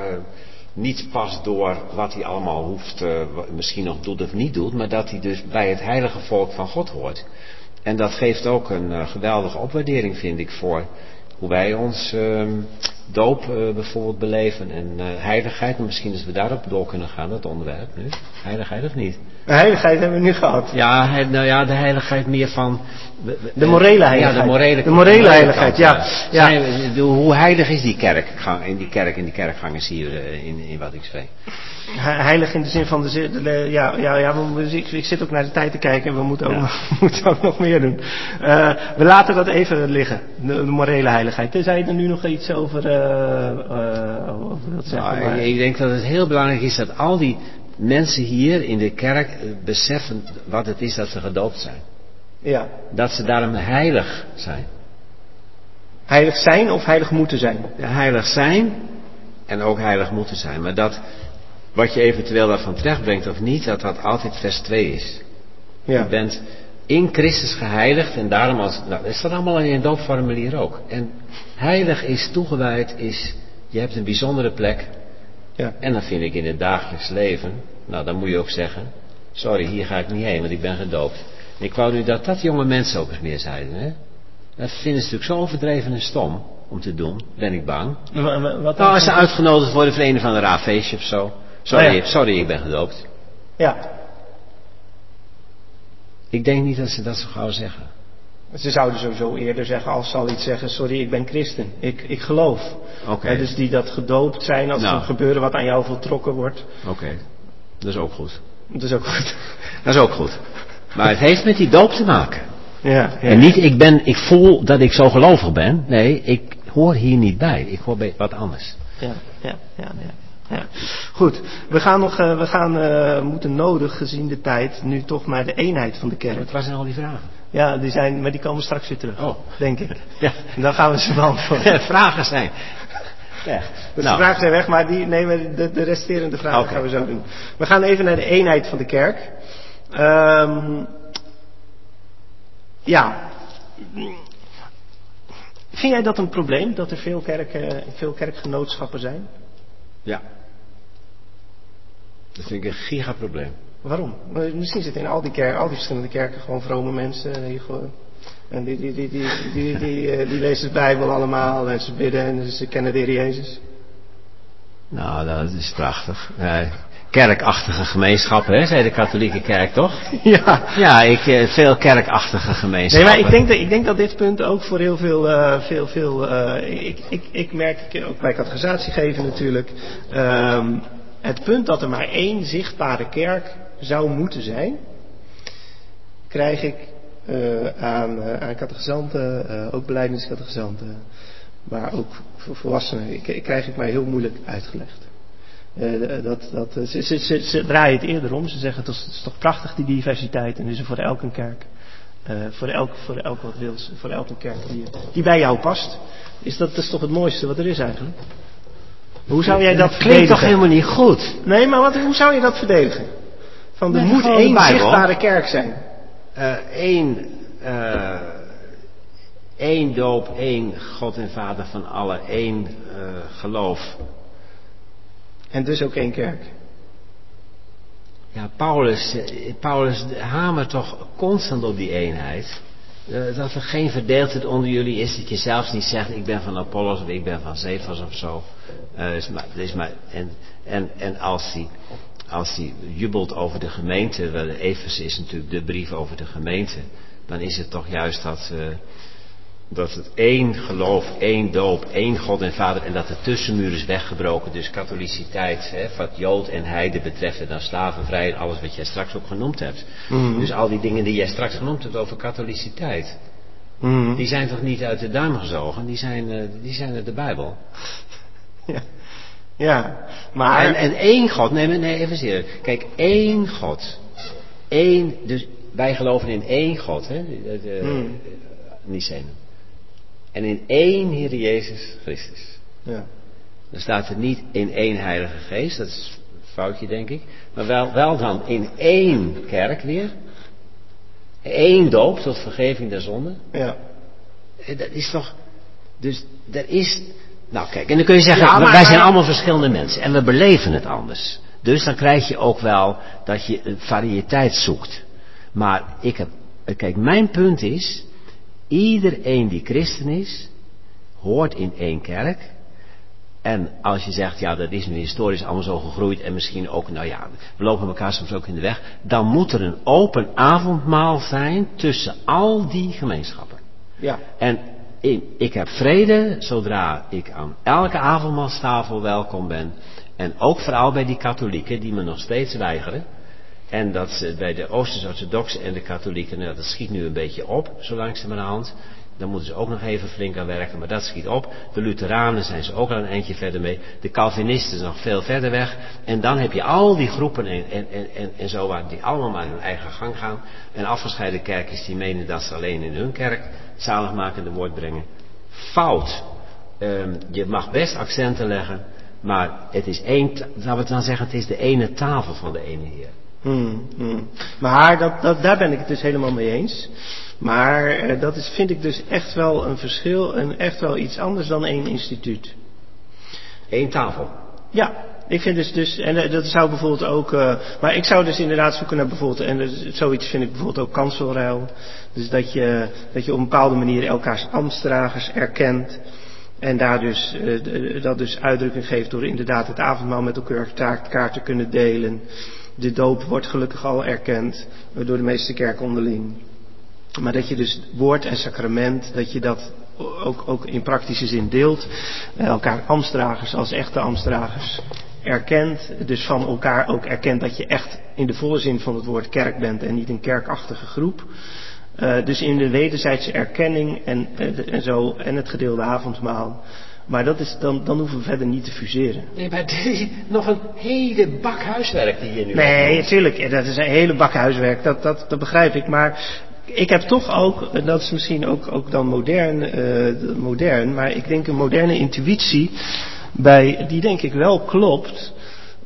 niet pas door wat hij allemaal hoeft, eh, misschien nog doet of niet doet, maar dat hij dus bij het heilige volk van God hoort. En dat geeft ook een geweldige opwaardering, vind ik, voor hoe wij ons ehm, doop eh, bijvoorbeeld beleven en eh, heiligheid. En misschien dat we daarop door kunnen gaan, dat onderwerp nu. Heiligheid of niet? De heiligheid hebben we nu gehad. Ja, he- nou ja, de heiligheid meer van... De morele heiligheid. Ja, de morele, De morele heiligheid, ja. Ja. Zijn hoe heilig is die kerk? In die kerk, in die kerkgangers hier eh, in, in wat ik zei. He- Heilig in de zin van de, ja, ja, ja ik, ik zit ook naar de tijd te kijken en we moeten ook, Ja. moeten ook nog meer doen. Eh, we laten dat even liggen, de, de morele heiligheid. Tenzij je er nu nog iets over, eh, eh, wilt zeggen. Nou, maar- ik denk dat het heel belangrijk is dat al die mensen hier in de kerk eh, beseffen wat het is dat ze gedoopt zijn. Ja. Dat ze daarom heilig zijn. Heilig zijn of heilig moeten zijn? Heilig zijn en ook heilig moeten zijn. Maar dat wat je eventueel daarvan terechtbrengt of niet, dat dat altijd vers 2 is. Ja. Je bent in Christus geheiligd en daarom als, nou, dat staat allemaal in je doopformulier ook. En heilig is toegewijd, is, je hebt een bijzondere plek. Ja. En dan vind ik in het dagelijks leven, nou dan moet je ook zeggen, sorry, hier ga ik niet heen, want ik ben gedoopt. En ik wou nu dat dat jonge mensen ook eens meer zeiden, hè. Dat vinden ze natuurlijk zo overdreven en stom om te doen, ben ik bang. Wa- wa- Wat Nou, als ze uitgenodigd worden voor een of ander raar feestje of zo. Sorry, ja. sorry, ik ben gedoopt. Ja. Ik denk niet dat ze dat zo gauw zeggen. Ze zouden sowieso eerder zeggen, als ze al iets zeggen, sorry, ik ben christen. Ik, ik geloof. Oké. Dus die dat gedoopt zijn als Nou. er gebeuren wat aan jou voltrokken wordt. Oké, dat is ook goed. Dat is ook goed. Dat is ook goed. Maar het heeft met die doop te maken. Ja, ja. En niet, ik, ben, ik voel dat ik zo gelovig ben. Nee, ik hoor hier niet bij. Ik hoor bij wat anders. Ja, ja, ja, ja. Ja. Goed, we gaan nog, eh, we gaan, eh, moeten nodig gezien de tijd nu toch naar de eenheid van de kerk. Wat zijn al die vragen? Ja, die zijn, maar die komen straks weer terug. Oh. Denk ik. Ja. En dan gaan we ze beantwoorden. vragen zijn. Ja. Dus Nou, de vragen zijn weg, maar die, maar de, de resterende vragen gaan we zo doen. We gaan even naar de eenheid van de kerk. Ehm, ja. Vind jij dat een probleem, dat er veel, kerken, veel kerkgenootschappen zijn? Ja. Dat vind ik een gigaprobleem. Waarom? Misschien zitten in al die, kerken, al die verschillende kerken gewoon vrome mensen. Die, gewoon- en die, die, die, die, die, die, eh, die lezen de Bijbel allemaal en ze bidden en ze kennen de Heer Jezus. Nou, dat is prachtig. Kerkachtige gemeenschappen, hè, zei de katholieke kerk toch? Ja. Ja, ik, eh, veel kerkachtige Nee, gemeenschappen. maar ik denk, dat, ik denk dat dit punt ook voor heel veel, eh, veel, veel ik, ik, ik merk ook bij categorisatie geven natuurlijk, ehm, het punt dat er maar één zichtbare kerk zou moeten zijn, krijg ik eh, aan, eh, aan catechisanten, eh, ook beleidingscatechisanten, maar ook voor volwassenen, ik, ik krijg ik mij heel moeilijk uitgelegd. Dat, dat, ze, draaien het eerder om. Ze zeggen het is, toch prachtig die diversiteit en is er voor elke kerk. voor, elk, voor elk wat wil, voor elke kerk die, die bij jou past. Is dat, dat is toch het mooiste wat er is eigenlijk? Hoe zou jij dat klinkt verdedigen? toch helemaal niet goed? Nee, maar wat, hoe zou je dat verdedigen? Van er moet één zichtbare kerk zijn. Eén eh, één doop, één God en Vader van allen, één eh, geloof. En dus ook één kerk. Ja, Paulus, eh, Paulus hamert toch constant op die eenheid. Eh, dat er geen verdeeldheid onder jullie is, dat je zelfs niet zegt ik ben van Apollos of ik ben van Cephas of zo. Eh, is maar, is maar, en, en, en als hij als hij jubelt over de gemeente, wel, Efes is natuurlijk de brief over de gemeente, dan is het toch juist dat, eh, dat het één geloof, één doop, één God en Vader en dat de tussenmuur is weggebroken. Dus katholiciteit, hè, wat Jood en Heide betreft en dan slavenvrij en alles wat jij straks ook genoemd hebt. Mhm. Dus al die dingen die jij straks genoemd hebt over katholiciteit, Mhm. die zijn toch niet uit de duim gezogen, die zijn, eh, die zijn uit de Bijbel. Ja. ja, maar... En, en één God, nee, nee, even serieus. Kijk, één God. Eén, dus wij geloven in één God, hè? De, Hmm. Nicene. En in één Heer Jezus Christus. ja. Dan staat er niet in één Heilige Geest, dat is een foutje denk ik. Maar wel, wel dan in één kerk weer. Eén doop tot vergeving der zonden. ja. Eh, Dat is toch. Dus er is. Nou kijk, en dan kun je zeggen, Ja, maar- wij zijn allemaal verschillende mensen en we beleven het anders. Dus dan krijg je ook wel dat je variëteit zoekt. Maar ik heb, kijk, mijn punt is, iedereen die christen is, hoort in één kerk. En als je zegt, ja, dat is nu historisch allemaal zo gegroeid en misschien ook, nou ja, we lopen elkaar soms ook in de weg, dan moet er een open avondmaal zijn tussen al die gemeenschappen. ja. En ik heb vrede zodra ik aan elke avondmaalstafel welkom ben. En ook vooral bij die katholieken die me nog steeds weigeren. En dat ze bij de Oosters-orthodoxen en de katholieken, nou, dat schiet nu een beetje op, zo langzamerhand. Daar moeten ze ook nog even flink aan werken, maar dat schiet op. De Lutheranen zijn ze ook al een eindje verder mee. De Calvinisten nog veel verder weg. En dan heb je al die groepen en, en, en, en zo die allemaal maar hun eigen gang gaan. En afgescheiden kerkers die menen dat ze alleen in hun kerk zaligmakende woord brengen. Fout. Um, je mag best accenten leggen, maar het is één, laten we dan zeggen, het is de ene tafel van de ene Heer. Hmm, hmm. Maar dat, dat, daar ben ik het dus helemaal mee eens. Maar eh, dat is, vind ik dus echt wel een verschil en echt wel iets anders dan één instituut. Eén tafel? Ja, ik vind dus, dus en eh, dat zou bijvoorbeeld ook, uh, maar ik zou dus inderdaad zoeken naar bijvoorbeeld, en dus, zoiets vind ik bijvoorbeeld ook kanselruil. Dus dat je, dat je op een bepaalde manier elkaars ambtsdragers erkent. En daar dus, uh, dat dus uitdrukking geeft door inderdaad het avondmaal met elkaar te kunnen delen. De doop wordt gelukkig al erkend door de meeste kerken onderling. Maar dat je dus woord en sacrament, dat je dat ook, ook in praktische zin deelt. Elkaar ambtsdragers als echte ambtsdragers erkent. Dus van elkaar ook erkent dat je echt in de volle zin van het woord kerk bent en niet een kerkachtige groep. Uh, dus in de wederzijdse erkenning en, uh, en zo, en het gedeelde avondmaal. Maar dat is, dan, dan hoeven we verder niet te fuseren. Nee, maar dit is nog een hele bak huiswerk die je nu Nee, natuurlijk. Dat is een hele bak huiswerk. Dat, dat, dat begrijp ik. Maar ik heb toch ook, en dat is misschien ook, ook dan modern, uh, modern, maar ik denk een moderne intuïtie, bij, die denk ik wel klopt,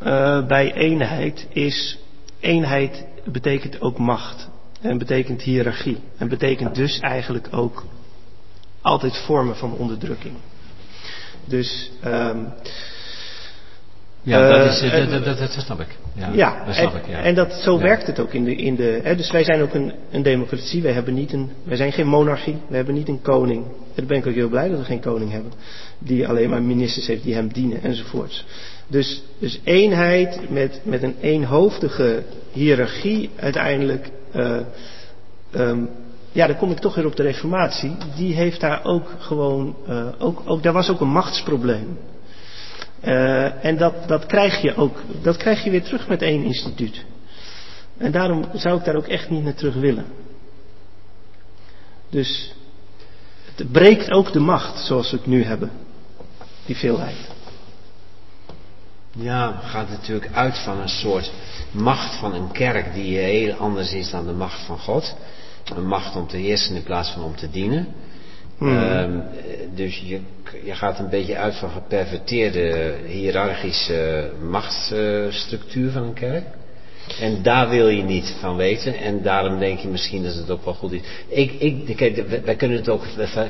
uh, bij eenheid, is eenheid betekent ook macht. En betekent hiërarchie. En betekent dus eigenlijk ook altijd vormen van onderdrukking. Dus. Um, ja, dat, is, uh, dat, dat, dat, snap ik. Ja, ja, dat snap en, ik, ja. en dat, zo Ja. werkt het ook in de. In de hè, dus wij zijn ook een, een democratie. Wij, hebben niet een, wij zijn geen monarchie. We hebben niet een koning. En daar ben ik ook heel blij dat we geen koning hebben. Die alleen maar ministers heeft die hem dienen enzovoorts. Dus, dus eenheid met, met een eenhoofdige hiërarchie uiteindelijk. Uh, um, ja, dan kom ik toch weer op de reformatie. Die heeft daar ook gewoon, uh, ook, ook, daar was ook een machtsprobleem. Uh, en dat, dat krijg je ook, dat krijg je weer terug met één instituut. En daarom zou ik daar ook echt niet naar terug willen. Dus het breekt ook de macht zoals we het nu hebben. Die veelheid. Ja, gaat natuurlijk uit van een soort macht van een kerk die heel anders is dan de macht van God. Een macht om te heersen in plaats van om te dienen. Hmm. Um, dus je, je gaat een beetje uit van geperverteerde hiërarchische machtsstructuur van een kerk. En daar wil je niet van weten. En daarom denk je misschien dat het ook wel goed is. Ik, ik, kijk, wij kunnen het ook,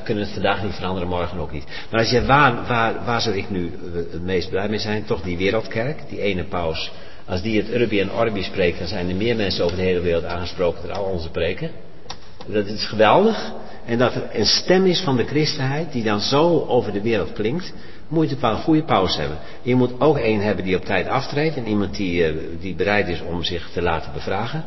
kunnen het vandaag niet veranderen, morgen ook niet. Maar als je, waar, waar, waar zou ik nu het meest blij mee zijn? Toch die wereldkerk, die ene paus. Als die het Urbi en Orbi spreekt, dan zijn er meer mensen over de hele wereld aangesproken door al onze preken. Dat is geweldig. En dat er een stem is van de christenheid die dan zo over de wereld klinkt, moet je een goede pauze hebben. Je moet ook één hebben die op tijd aftreedt en iemand die, uh, die bereid is om zich te laten bevragen.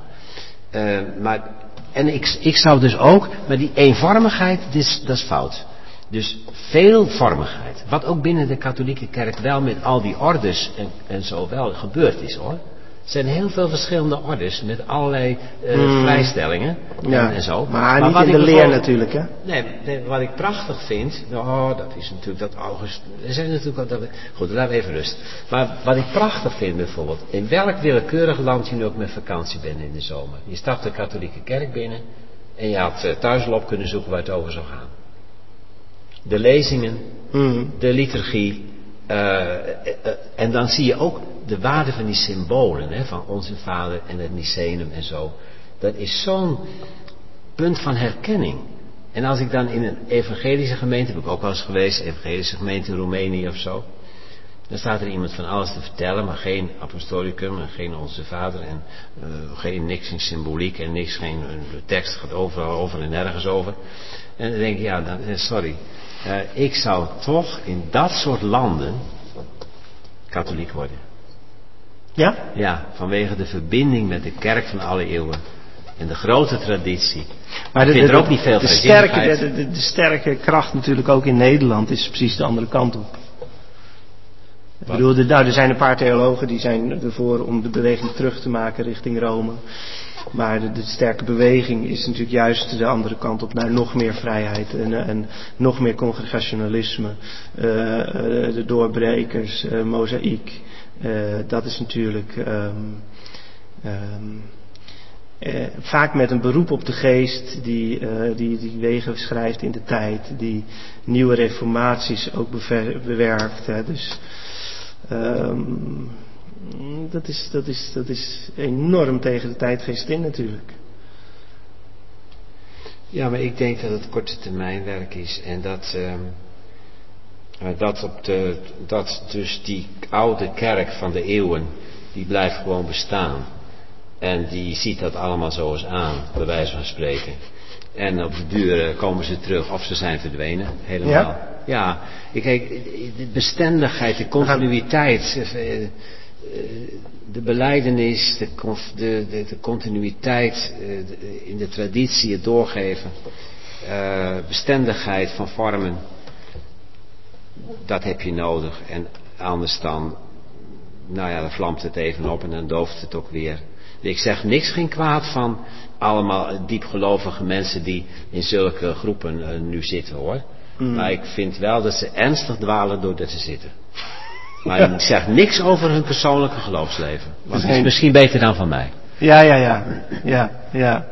Uh, maar, en ik, ik zou dus ook, maar die eenvormigheid, is, dat is fout. Dus veelvormigheid, wat ook binnen de katholieke kerk wel met al die ordes en, en zo wel gebeurd is hoor. Er zijn heel veel verschillende ordes met allerlei uh, Hmm. vrijstellingen Ja, en, en zo. maar niet in de leer natuurlijk, hè? Nee, nee, wat ik prachtig vind, oh, dat is natuurlijk dat August. Er zijn natuurlijk dat. Goed, laten we even rust. Maar wat ik prachtig vind bijvoorbeeld, in welk willekeurig land je nu ook met vakantie bent in de zomer. Je stapt de katholieke kerk binnen en je had eh, thuis al op kunnen zoeken waar het over zou gaan. De lezingen, Hmm. de liturgie. eh, eh, eh, en dan zie je ook de waarde van die symbolen, hè, van onze vader en het Mycenum en zo. Dat is zo'n punt van herkenning. En als ik dan in een evangelische gemeente, heb ik ook wel eens geweest, evangelische gemeente in Roemenië of zo. Dan staat er iemand van alles te vertellen, maar geen apostolicum en geen onze vader en uh, geen niks in symboliek en niks, geen de tekst gaat overal over en nergens over. En dan denk ik, ja, dan, eh, sorry. Uh, ik zou toch in dat soort landen katholiek worden. Ja? Ja, vanwege de verbinding met de kerk van alle eeuwen. En de grote traditie. Maar Ik vind er ook niet veel de sterke, de, de, de sterke kracht natuurlijk ook in Nederland is precies de andere kant op. Ik bedoel, de, nou, er zijn een paar theologen die zijn ervoor om de beweging terug te maken richting Rome. Maar de, de, sterke beweging is natuurlijk juist de andere kant op naar nog meer vrijheid en, en nog meer congregationalisme. Uh, de doorbrekers, uh, mozaïek. Uh, dat is natuurlijk um, um, vaak met een beroep op de geest die, die, die wegen schrijft in de tijd, die nieuwe reformaties ook bewerkt. Hè. Dus um, dat, is, dat, is, dat is enorm tegen de tijdgeest in natuurlijk. Ja, maar ik denk dat het korte termijn werk is en dat, dat, op de, dat dus die oude kerk van de eeuwen, die blijft gewoon bestaan. En die ziet dat allemaal zo eens aan, bij wijze van spreken. En op de duur komen ze terug of ze zijn verdwenen, helemaal. Ja, ja kijk, de bestendigheid, de continuïteit, de beleidenis, de, de, de, de continuïteit in de traditie, het doorgeven, bestendigheid van vormen, dat heb je nodig. En anders dan, nou ja, dan vlamt het even op en dan dooft het ook weer. Ik zeg niks geen kwaad van allemaal diepgelovige mensen die in zulke groepen uh, nu zitten hoor. Mm. Maar ik vind wel dat ze ernstig dwalen doordat ze zitten. Maar ja. ik zeg niks over hun persoonlijke geloofsleven. Want het is misschien beter dan van mij. Ja, ja, ja. Ja, ja.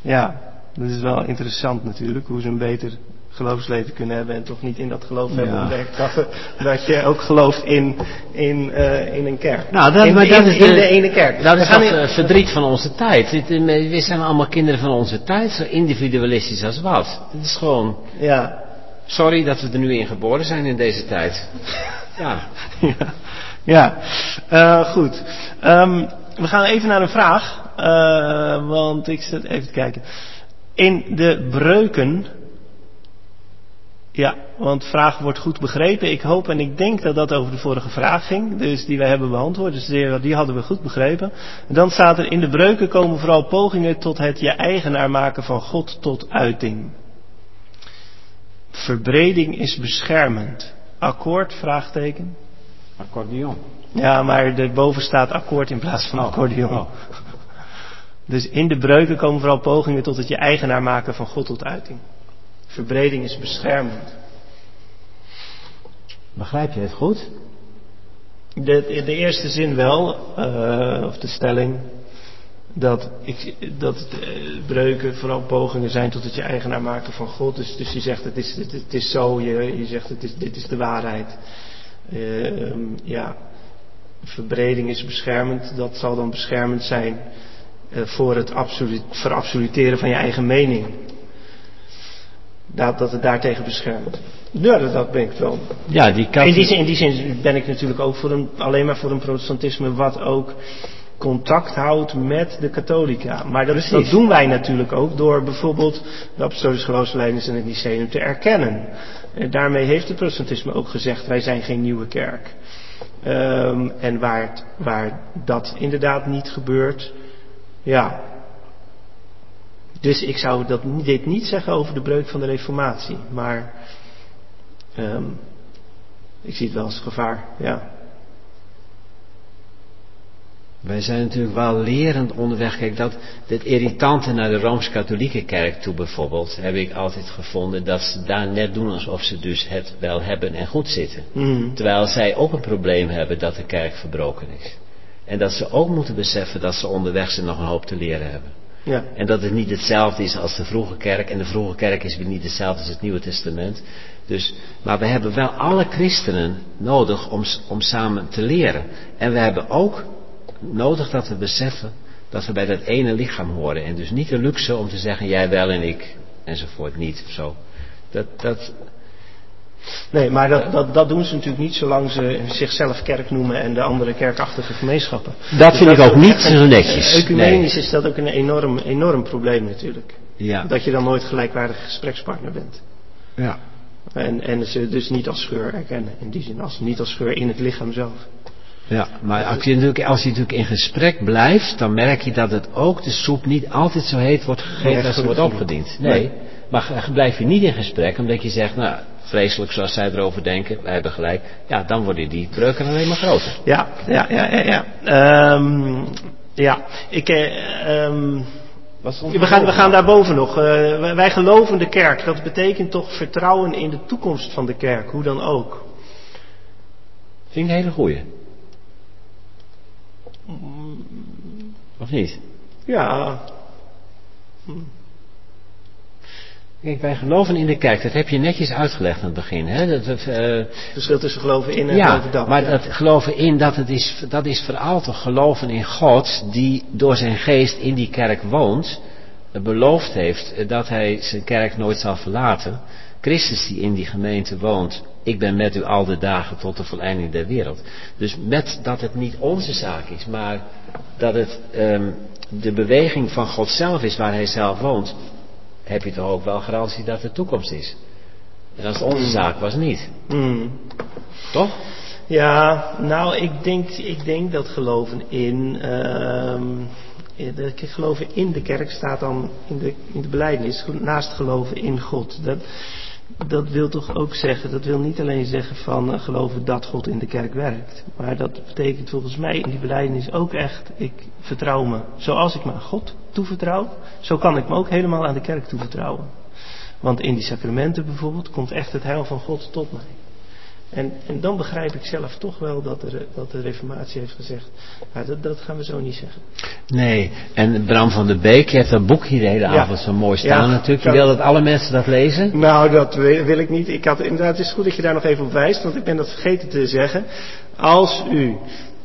Ja, dat is wel interessant natuurlijk. Hoe ze een beter geloofsleven kunnen hebben en toch niet in dat geloof hebben ontdekt dat, dat je ook gelooft in, in, eh, in een kerk. Nou, dat, in, maar dat in- is in de- ene kerk. Dat is dat in- eh, verdriet van onze tijd. Eh, We zijn allemaal kinderen van onze tijd, zo individualistisch als wat. Het is gewoon, Ja, sorry dat we er nu in geboren zijn in deze tijd. Ja, ja, ja. Eh, goed. Ehm, we gaan even naar een vraag, eh, want ik zit even te kijken. In de breuken, ja, want vraag wordt goed begrepen. Ik hoop en ik denk dat dat over de vorige vraag ging, dus die wij hebben beantwoord, dus die, die hadden we goed begrepen. En dan staat er in de breuken komen vooral pogingen tot het je eigenaar maken van God tot uiting. Verbreding is beschermend. Akkoord? Vraagteken. accordeon. Ja, maar erboven staat akkoord in plaats van Oh, accordeon. oh. Dus in de breuken komen vooral pogingen tot het je eigenaar maken van God tot uiting. Verbreding is beschermend. Begrijp je het goed? De, de eerste zin wel, eh, of de stelling, dat, ik, dat eh, breuken vooral pogingen zijn tot het je eigenaar maken van God. Dus, dus je zegt het is, het, het is zo, je, je zegt het is, dit is de waarheid. Eh, ehm, ja, verbreding is beschermend, dat zal dan beschermend zijn voor het absolu- verabsoluteren van je eigen mening. Dat, dat het daartegen beschermt. Ja, dat, dat ben ik wel. Ja, die kat... In die, zin, in die zin ben ik natuurlijk ook voor een, alleen maar voor een protestantisme wat ook contact houdt met de katholica. Maar dat, dat doen wij natuurlijk ook door bijvoorbeeld de apostolische geloofsleiders en het Lyceum te erkennen. En daarmee heeft het protestantisme ook gezegd, wij zijn geen nieuwe kerk. Ehm, en waar, waar dat inderdaad niet gebeurt, ja. Dus ik zou dat, dit niet zeggen over de breuk van de reformatie, maar ehm, ik zie het wel als gevaar, ja. Wij zijn natuurlijk wel lerend onderweg. Kijk, dat, dit irritante naar de Rooms-Katholieke kerk toe bijvoorbeeld, heb ik altijd gevonden dat ze daar net doen alsof ze dus het wel hebben en goed zitten. Mhm. Terwijl zij ook een probleem hebben dat de kerk verbroken is. En dat ze ook moeten beseffen dat ze onderweg ze nog een hoop te leren hebben. Ja. En dat het niet hetzelfde is als de vroege kerk. En de vroege kerk is weer niet hetzelfde als het Nieuwe Testament. Dus, maar we hebben wel alle christenen nodig om, om samen te leren. En we hebben ook nodig dat we beseffen dat we bij dat ene lichaam horen. En dus niet de luxe om te zeggen jij wel en ik enzovoort niet. Zo. Dat, dat, Nee, maar dat, dat, dat doen ze natuurlijk niet zolang ze zichzelf kerk noemen en de andere kerkachtige gemeenschappen. dat Dus vind ik is ook niet zo netjes. Ecumenisch Nee. is dat ook een enorm, enorm probleem natuurlijk. Ja. Dat je dan nooit gelijkwaardige gesprekspartner bent. ja. En, en ze dus niet als scheur erkennen. In die zin, als, niet als scheur in het lichaam zelf. Ja, maar als je, natuurlijk, als je natuurlijk in gesprek blijft, dan merk je dat het ook de soep niet altijd zo heet wordt gegeten Nee, als ze wordt opgediend. Nee. Maar blijf je niet in gesprek omdat je zegt, nou, vreselijk zoals zij erover denken, wij hebben gelijk, ja, dan worden die breuken alleen maar groter. Ja, ja, ja, ja. Ja, Ehm, ja. ik... eh, ehm, we gaan, we gaan daarboven nog. Eh, wij, wij geloven de kerk. Dat betekent toch vertrouwen in de toekomst van de kerk, hoe dan ook. Vind ik een hele goeie. Of niet? Ja, Kijk, wij geloven in de kerk. Dat heb je netjes uitgelegd aan het begin. Hè? Dat, dat, eh, verschil tussen geloven in en ja, geloven dat. maar ja. dat geloven in, dat, het is, dat is vooral toch geloven in God die door zijn geest in die kerk woont. eh, Beloofd heeft eh, dat hij zijn kerk nooit zal verlaten. Christus die in die gemeente woont. Ik ben met u al de dagen tot de volleinding der wereld. Dus met dat het niet onze zaak is, maar dat het ehm, de beweging van God zelf is waar hij zelf woont. Heb je toch ook wel garantie dat er toekomst is. En als het onze zaak was niet. Hmm. Toch? Ja, nou, ik denk, ik denk dat geloven in. ehm, eh, de- geloven in de kerk staat dan in de, in de belijdenis naast geloven in God. Dat, dat wil toch ook zeggen, dat wil niet alleen zeggen van eh, geloven dat God in de kerk werkt. Maar dat betekent volgens mij in die belijdenis ook echt, ik vertrouw me. Zoals ik me aan God toevertrouw, zo kan ik me ook helemaal aan de kerk toevertrouwen. Want in die sacramenten bijvoorbeeld komt echt het heil van God tot mij. En, en dan begrijp ik zelf toch wel dat de, dat de Reformatie heeft gezegd, ja, dat, dat gaan we zo niet zeggen. Nee, en Bram van der Beek, je hebt dat boek hier de hele Ja. avond zo mooi staan Ja, natuurlijk. Je wil dat alle mensen dat lezen? Nou, dat wil wil ik niet. Ik had, inderdaad, het is goed dat je daar nog even op wijst, want ik ben dat vergeten te zeggen. Als u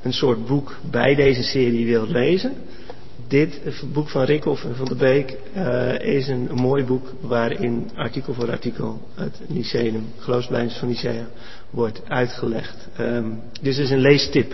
een soort boek bij deze serie wilt lezen, dit boek van Rikhoff en van de Beek eh, is een mooi boek waarin artikel voor artikel het Lyceum, geloofsbelijdenis van Nicea, wordt uitgelegd. Ehm, dus het is een leestip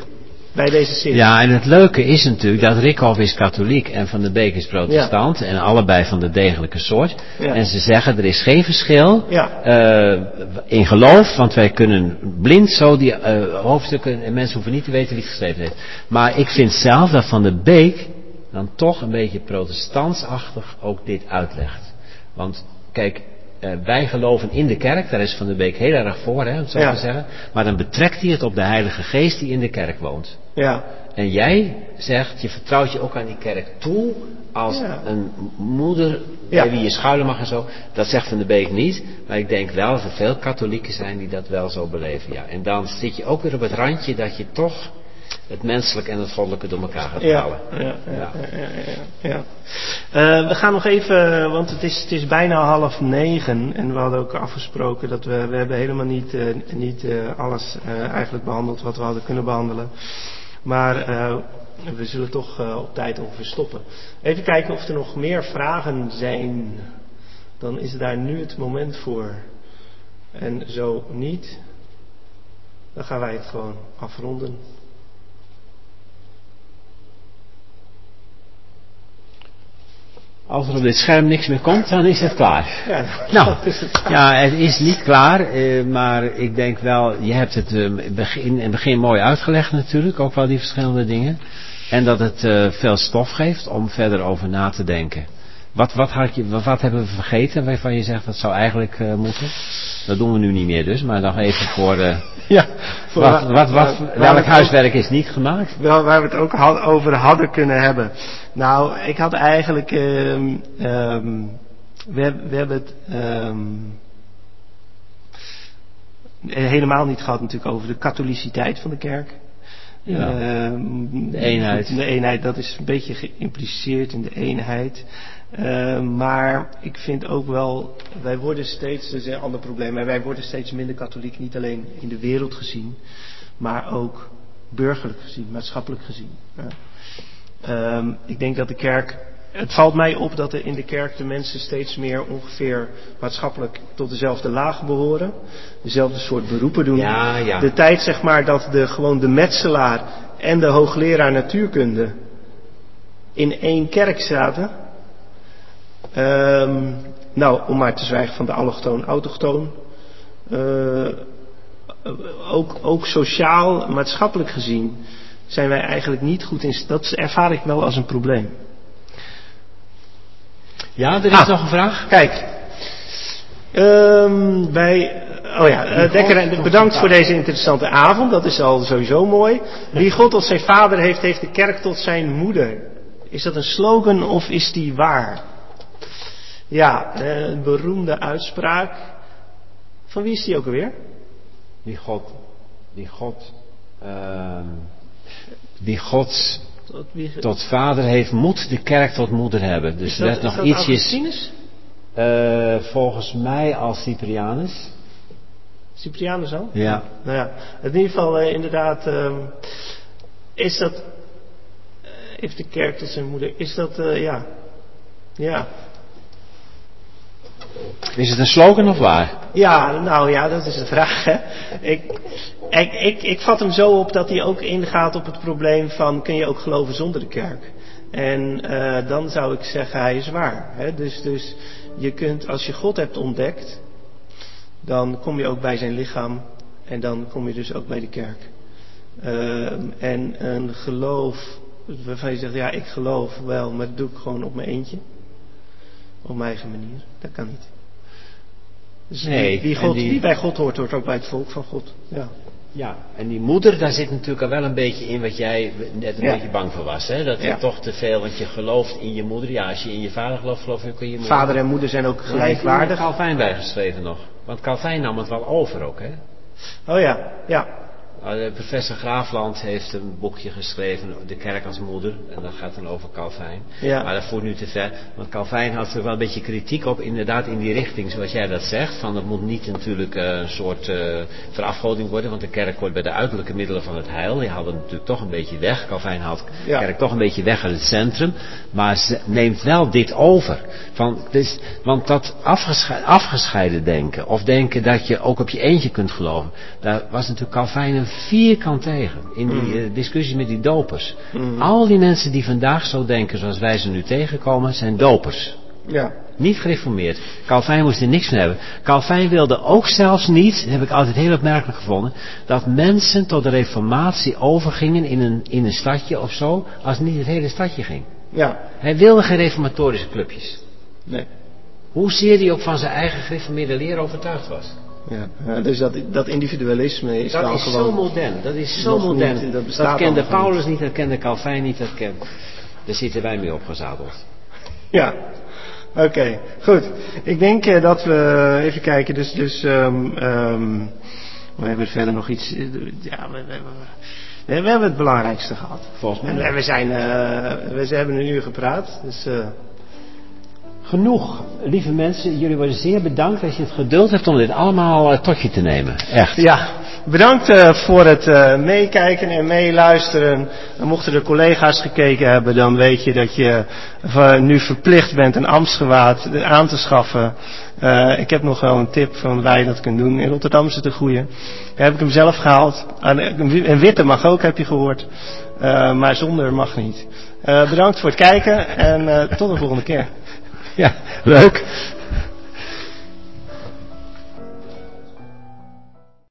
bij deze serie. Ja, en het leuke is natuurlijk dat Rickhoff is katholiek en Van der Beek is protestant. En allebei van de degelijke soort. Ja. En ze zeggen er is geen verschil Ja. eh, in geloof, want wij kunnen blind zo die eh, hoofdstukken, en mensen hoeven niet te weten wie het geschreven heeft. Maar ik vind zelf dat Van der Beek dan toch een beetje protestantsachtig ook dit uitlegt. Want kijk, eh, wij geloven in de kerk, daar is Van der Beek heel erg voor, hè, om het zo Ja. te zeggen. Maar dan betrekt hij het op de Heilige Geest die in de kerk woont. Ja. En jij zegt, je vertrouwt je ook aan die kerk toe als Ja. een moeder Ja. bij wie je schuilen mag en zo. Dat zegt Van de Beek niet, maar ik denk wel dat er veel katholieken zijn die dat wel zo beleven. Ja. En dan zit je ook weer op het randje dat je toch het menselijke en het goddelijke door elkaar gaat Ja, halen. ja, ja, ja. Eh, we gaan nog even, want het is, het is bijna half negen en we hadden ook afgesproken dat we, we hebben helemaal niet, eh, niet eh, alles eigenlijk behandeld wat we hadden kunnen behandelen. Maar we zullen toch op tijd ongeveer stoppen. Even kijken of er nog meer vragen zijn. Dan is daar nu het moment voor. En zo niet, dan gaan wij het gewoon afronden. Als er op dit scherm niks meer komt, dan is het klaar. Ja, Nou, dat is het. ja, het is niet klaar, eh, maar ik denk wel, je hebt het eh, begin- in het begin mooi uitgelegd natuurlijk, ook wel die verschillende dingen. En dat het eh, veel stof geeft om verder over na te denken. Wat, wat, had je, wat, wat hebben we vergeten waarvan je zegt dat zou eigenlijk eh, moeten? Dat doen we nu niet meer dus, maar nog even voor... eh, Ja, wat, wat, welk huiswerk is niet gemaakt? wel, waar we het ook over hadden kunnen hebben. Nou, ik had eigenlijk. ehm, ehm, we, heb- we hebben het. ehm, helemaal niet gehad natuurlijk over de katholiciteit van de kerk. Ja. De eenheid. De eenheid, dat is een beetje geïmpliceerd in de eenheid. Ehm, maar ik vind ook wel, wij worden steeds, dat is een ander probleem, maar wij worden steeds minder katholiek, niet alleen in de wereld gezien, maar ook burgerlijk gezien, maatschappelijk gezien. Ehm, ik denk dat de kerk, het valt mij op dat er in de kerk de mensen steeds meer ongeveer maatschappelijk tot dezelfde laag behoren, dezelfde soort beroepen doen. Ja, ja. De tijd zeg maar dat de, gewoon de metselaar en de hoogleraar natuurkunde in één kerk zaten. Ehm, nou, om maar te zwijgen van de allochtoon, autochtoon. Eh, ook, ook sociaal, maatschappelijk gezien zijn wij eigenlijk niet goed in. Dat ervaar ik wel als een probleem. Ja, er is Ah. nog een vraag? Kijk, Ehm, bij, oh ja, uh, Dekker, bedankt voor deze interessante avond. Dat is al sowieso mooi. Wie God tot zijn vader heeft, heeft de kerk tot zijn moeder. Is dat een slogan of is die waar? Ja, eh, een beroemde uitspraak. Van wie is die ook alweer? Die God, die God, uh, die God tot, wie... tot, vader heeft, moet de kerk tot moeder hebben. Dus dat, er nog dat ietsjes. Uh, volgens mij als Cyprianus. Cyprianus al? Ja. Nou ja, in ieder geval uh, inderdaad uh, is dat, heeft de kerk tot zijn moeder, is dat, ja, ja. Is het een slogan of waar? Ja, nou ja, dat is de vraag. Hè. Ik, ik, ik, ik vat hem zo op dat hij ook ingaat op het probleem van kun je ook geloven zonder de kerk? En uh, dan zou ik zeggen, hij is waar. Hè. Dus, dus je kunt, als je God hebt ontdekt, dan kom je ook bij zijn lichaam en dan kom je dus ook bij de kerk. Uh, en een geloof, waarvan je zegt, ja, ik geloof wel, maar dat doe ik gewoon op mijn eentje. Op mijn eigen manier. Dat kan niet. Dus nee, wie, God, die... bij God hoort, hoort ook bij het volk van God. Ja. Ja, en die moeder, daar zit natuurlijk al wel een beetje in wat jij net een Ja. beetje bang voor was. Hè? Dat je Ja. toch te veel, want je gelooft in je moeder. Ja, als je in je vader gelooft, geloof je ook in je moeder. Vader en moeder zijn ook Daar heeft gelijkwaardig. Calvijn bijgeschreven nog. Want Calvijn nam het wel over ook, hè? Oh ja, ja. Uh, professor Graafland heeft een boekje geschreven, De Kerk als Moeder, en dat gaat dan over Calvijn. Ja. Maar dat voert nu te ver, want Calvijn had er wel een beetje kritiek op, inderdaad in die richting, zoals jij dat zegt, van het moet niet natuurlijk uh, een soort uh, verafgoding worden, want de kerk hoort bij de uiterlijke middelen van het heil, die hadden natuurlijk toch een beetje weg, Calvijn haalt de Ja. kerk toch een beetje weg uit het centrum, maar ze neemt wel dit over. Van, dus, want dat afgesche- afgescheiden denken, of denken dat je ook op je eentje kunt geloven, daar was natuurlijk Calvijn een vierkant tegen. In die Mm. uh, discussie met die dopers. Mm. Al die mensen die vandaag zo denken zoals wij ze nu tegenkomen, zijn dopers. Ja. Niet gereformeerd. Calvijn moest er niks van hebben. Calvijn wilde ook zelfs niet, dat heb ik altijd heel opmerkelijk gevonden, dat mensen tot de reformatie overgingen in een, in een stadje of zo, als niet het hele stadje ging. Ja. Hij wilde geen reformatorische clubjes. Nee. Hoezeer hij ook van zijn eigen gereformeerde leer overtuigd was. Ja. Ja, dus dat, dat individualisme is Dat wel is gewoon... zo modern. Dat is zo modern. niet, dat dat, kende Paulus niet, dat kende Calvijn niet, dat kende... Daar zitten wij mee opgezadeld. Ja, oké, goed. Ik denk eh, dat we even kijken. Dus, dus ehm, ehm, we hebben verder nog iets. eh, Ja, we, we, we, we hebben het belangrijkste gehad. Volgens mij. En we zijn, eh, we hebben een uur gepraat. Dus Genoeg, lieve mensen. Jullie worden zeer bedankt dat je het geduld hebt om dit allemaal eh, tot je te nemen. Echt. ja, bedankt eh, voor het eh, meekijken en meeluisteren. En mochten de collega's gekeken hebben, dan weet je dat je nu verplicht bent een ambtsgewaad aan te schaffen. Ik heb nog wel een tip van waar je dat kunt doen. In Rotterdam is het een goeie. Daar heb ik hem zelf gehaald. En Een witte mag ook, heb je gehoord. Eh, maar zonder mag niet. Bedankt voor het kijken en tot de volgende keer. Ja, leuk.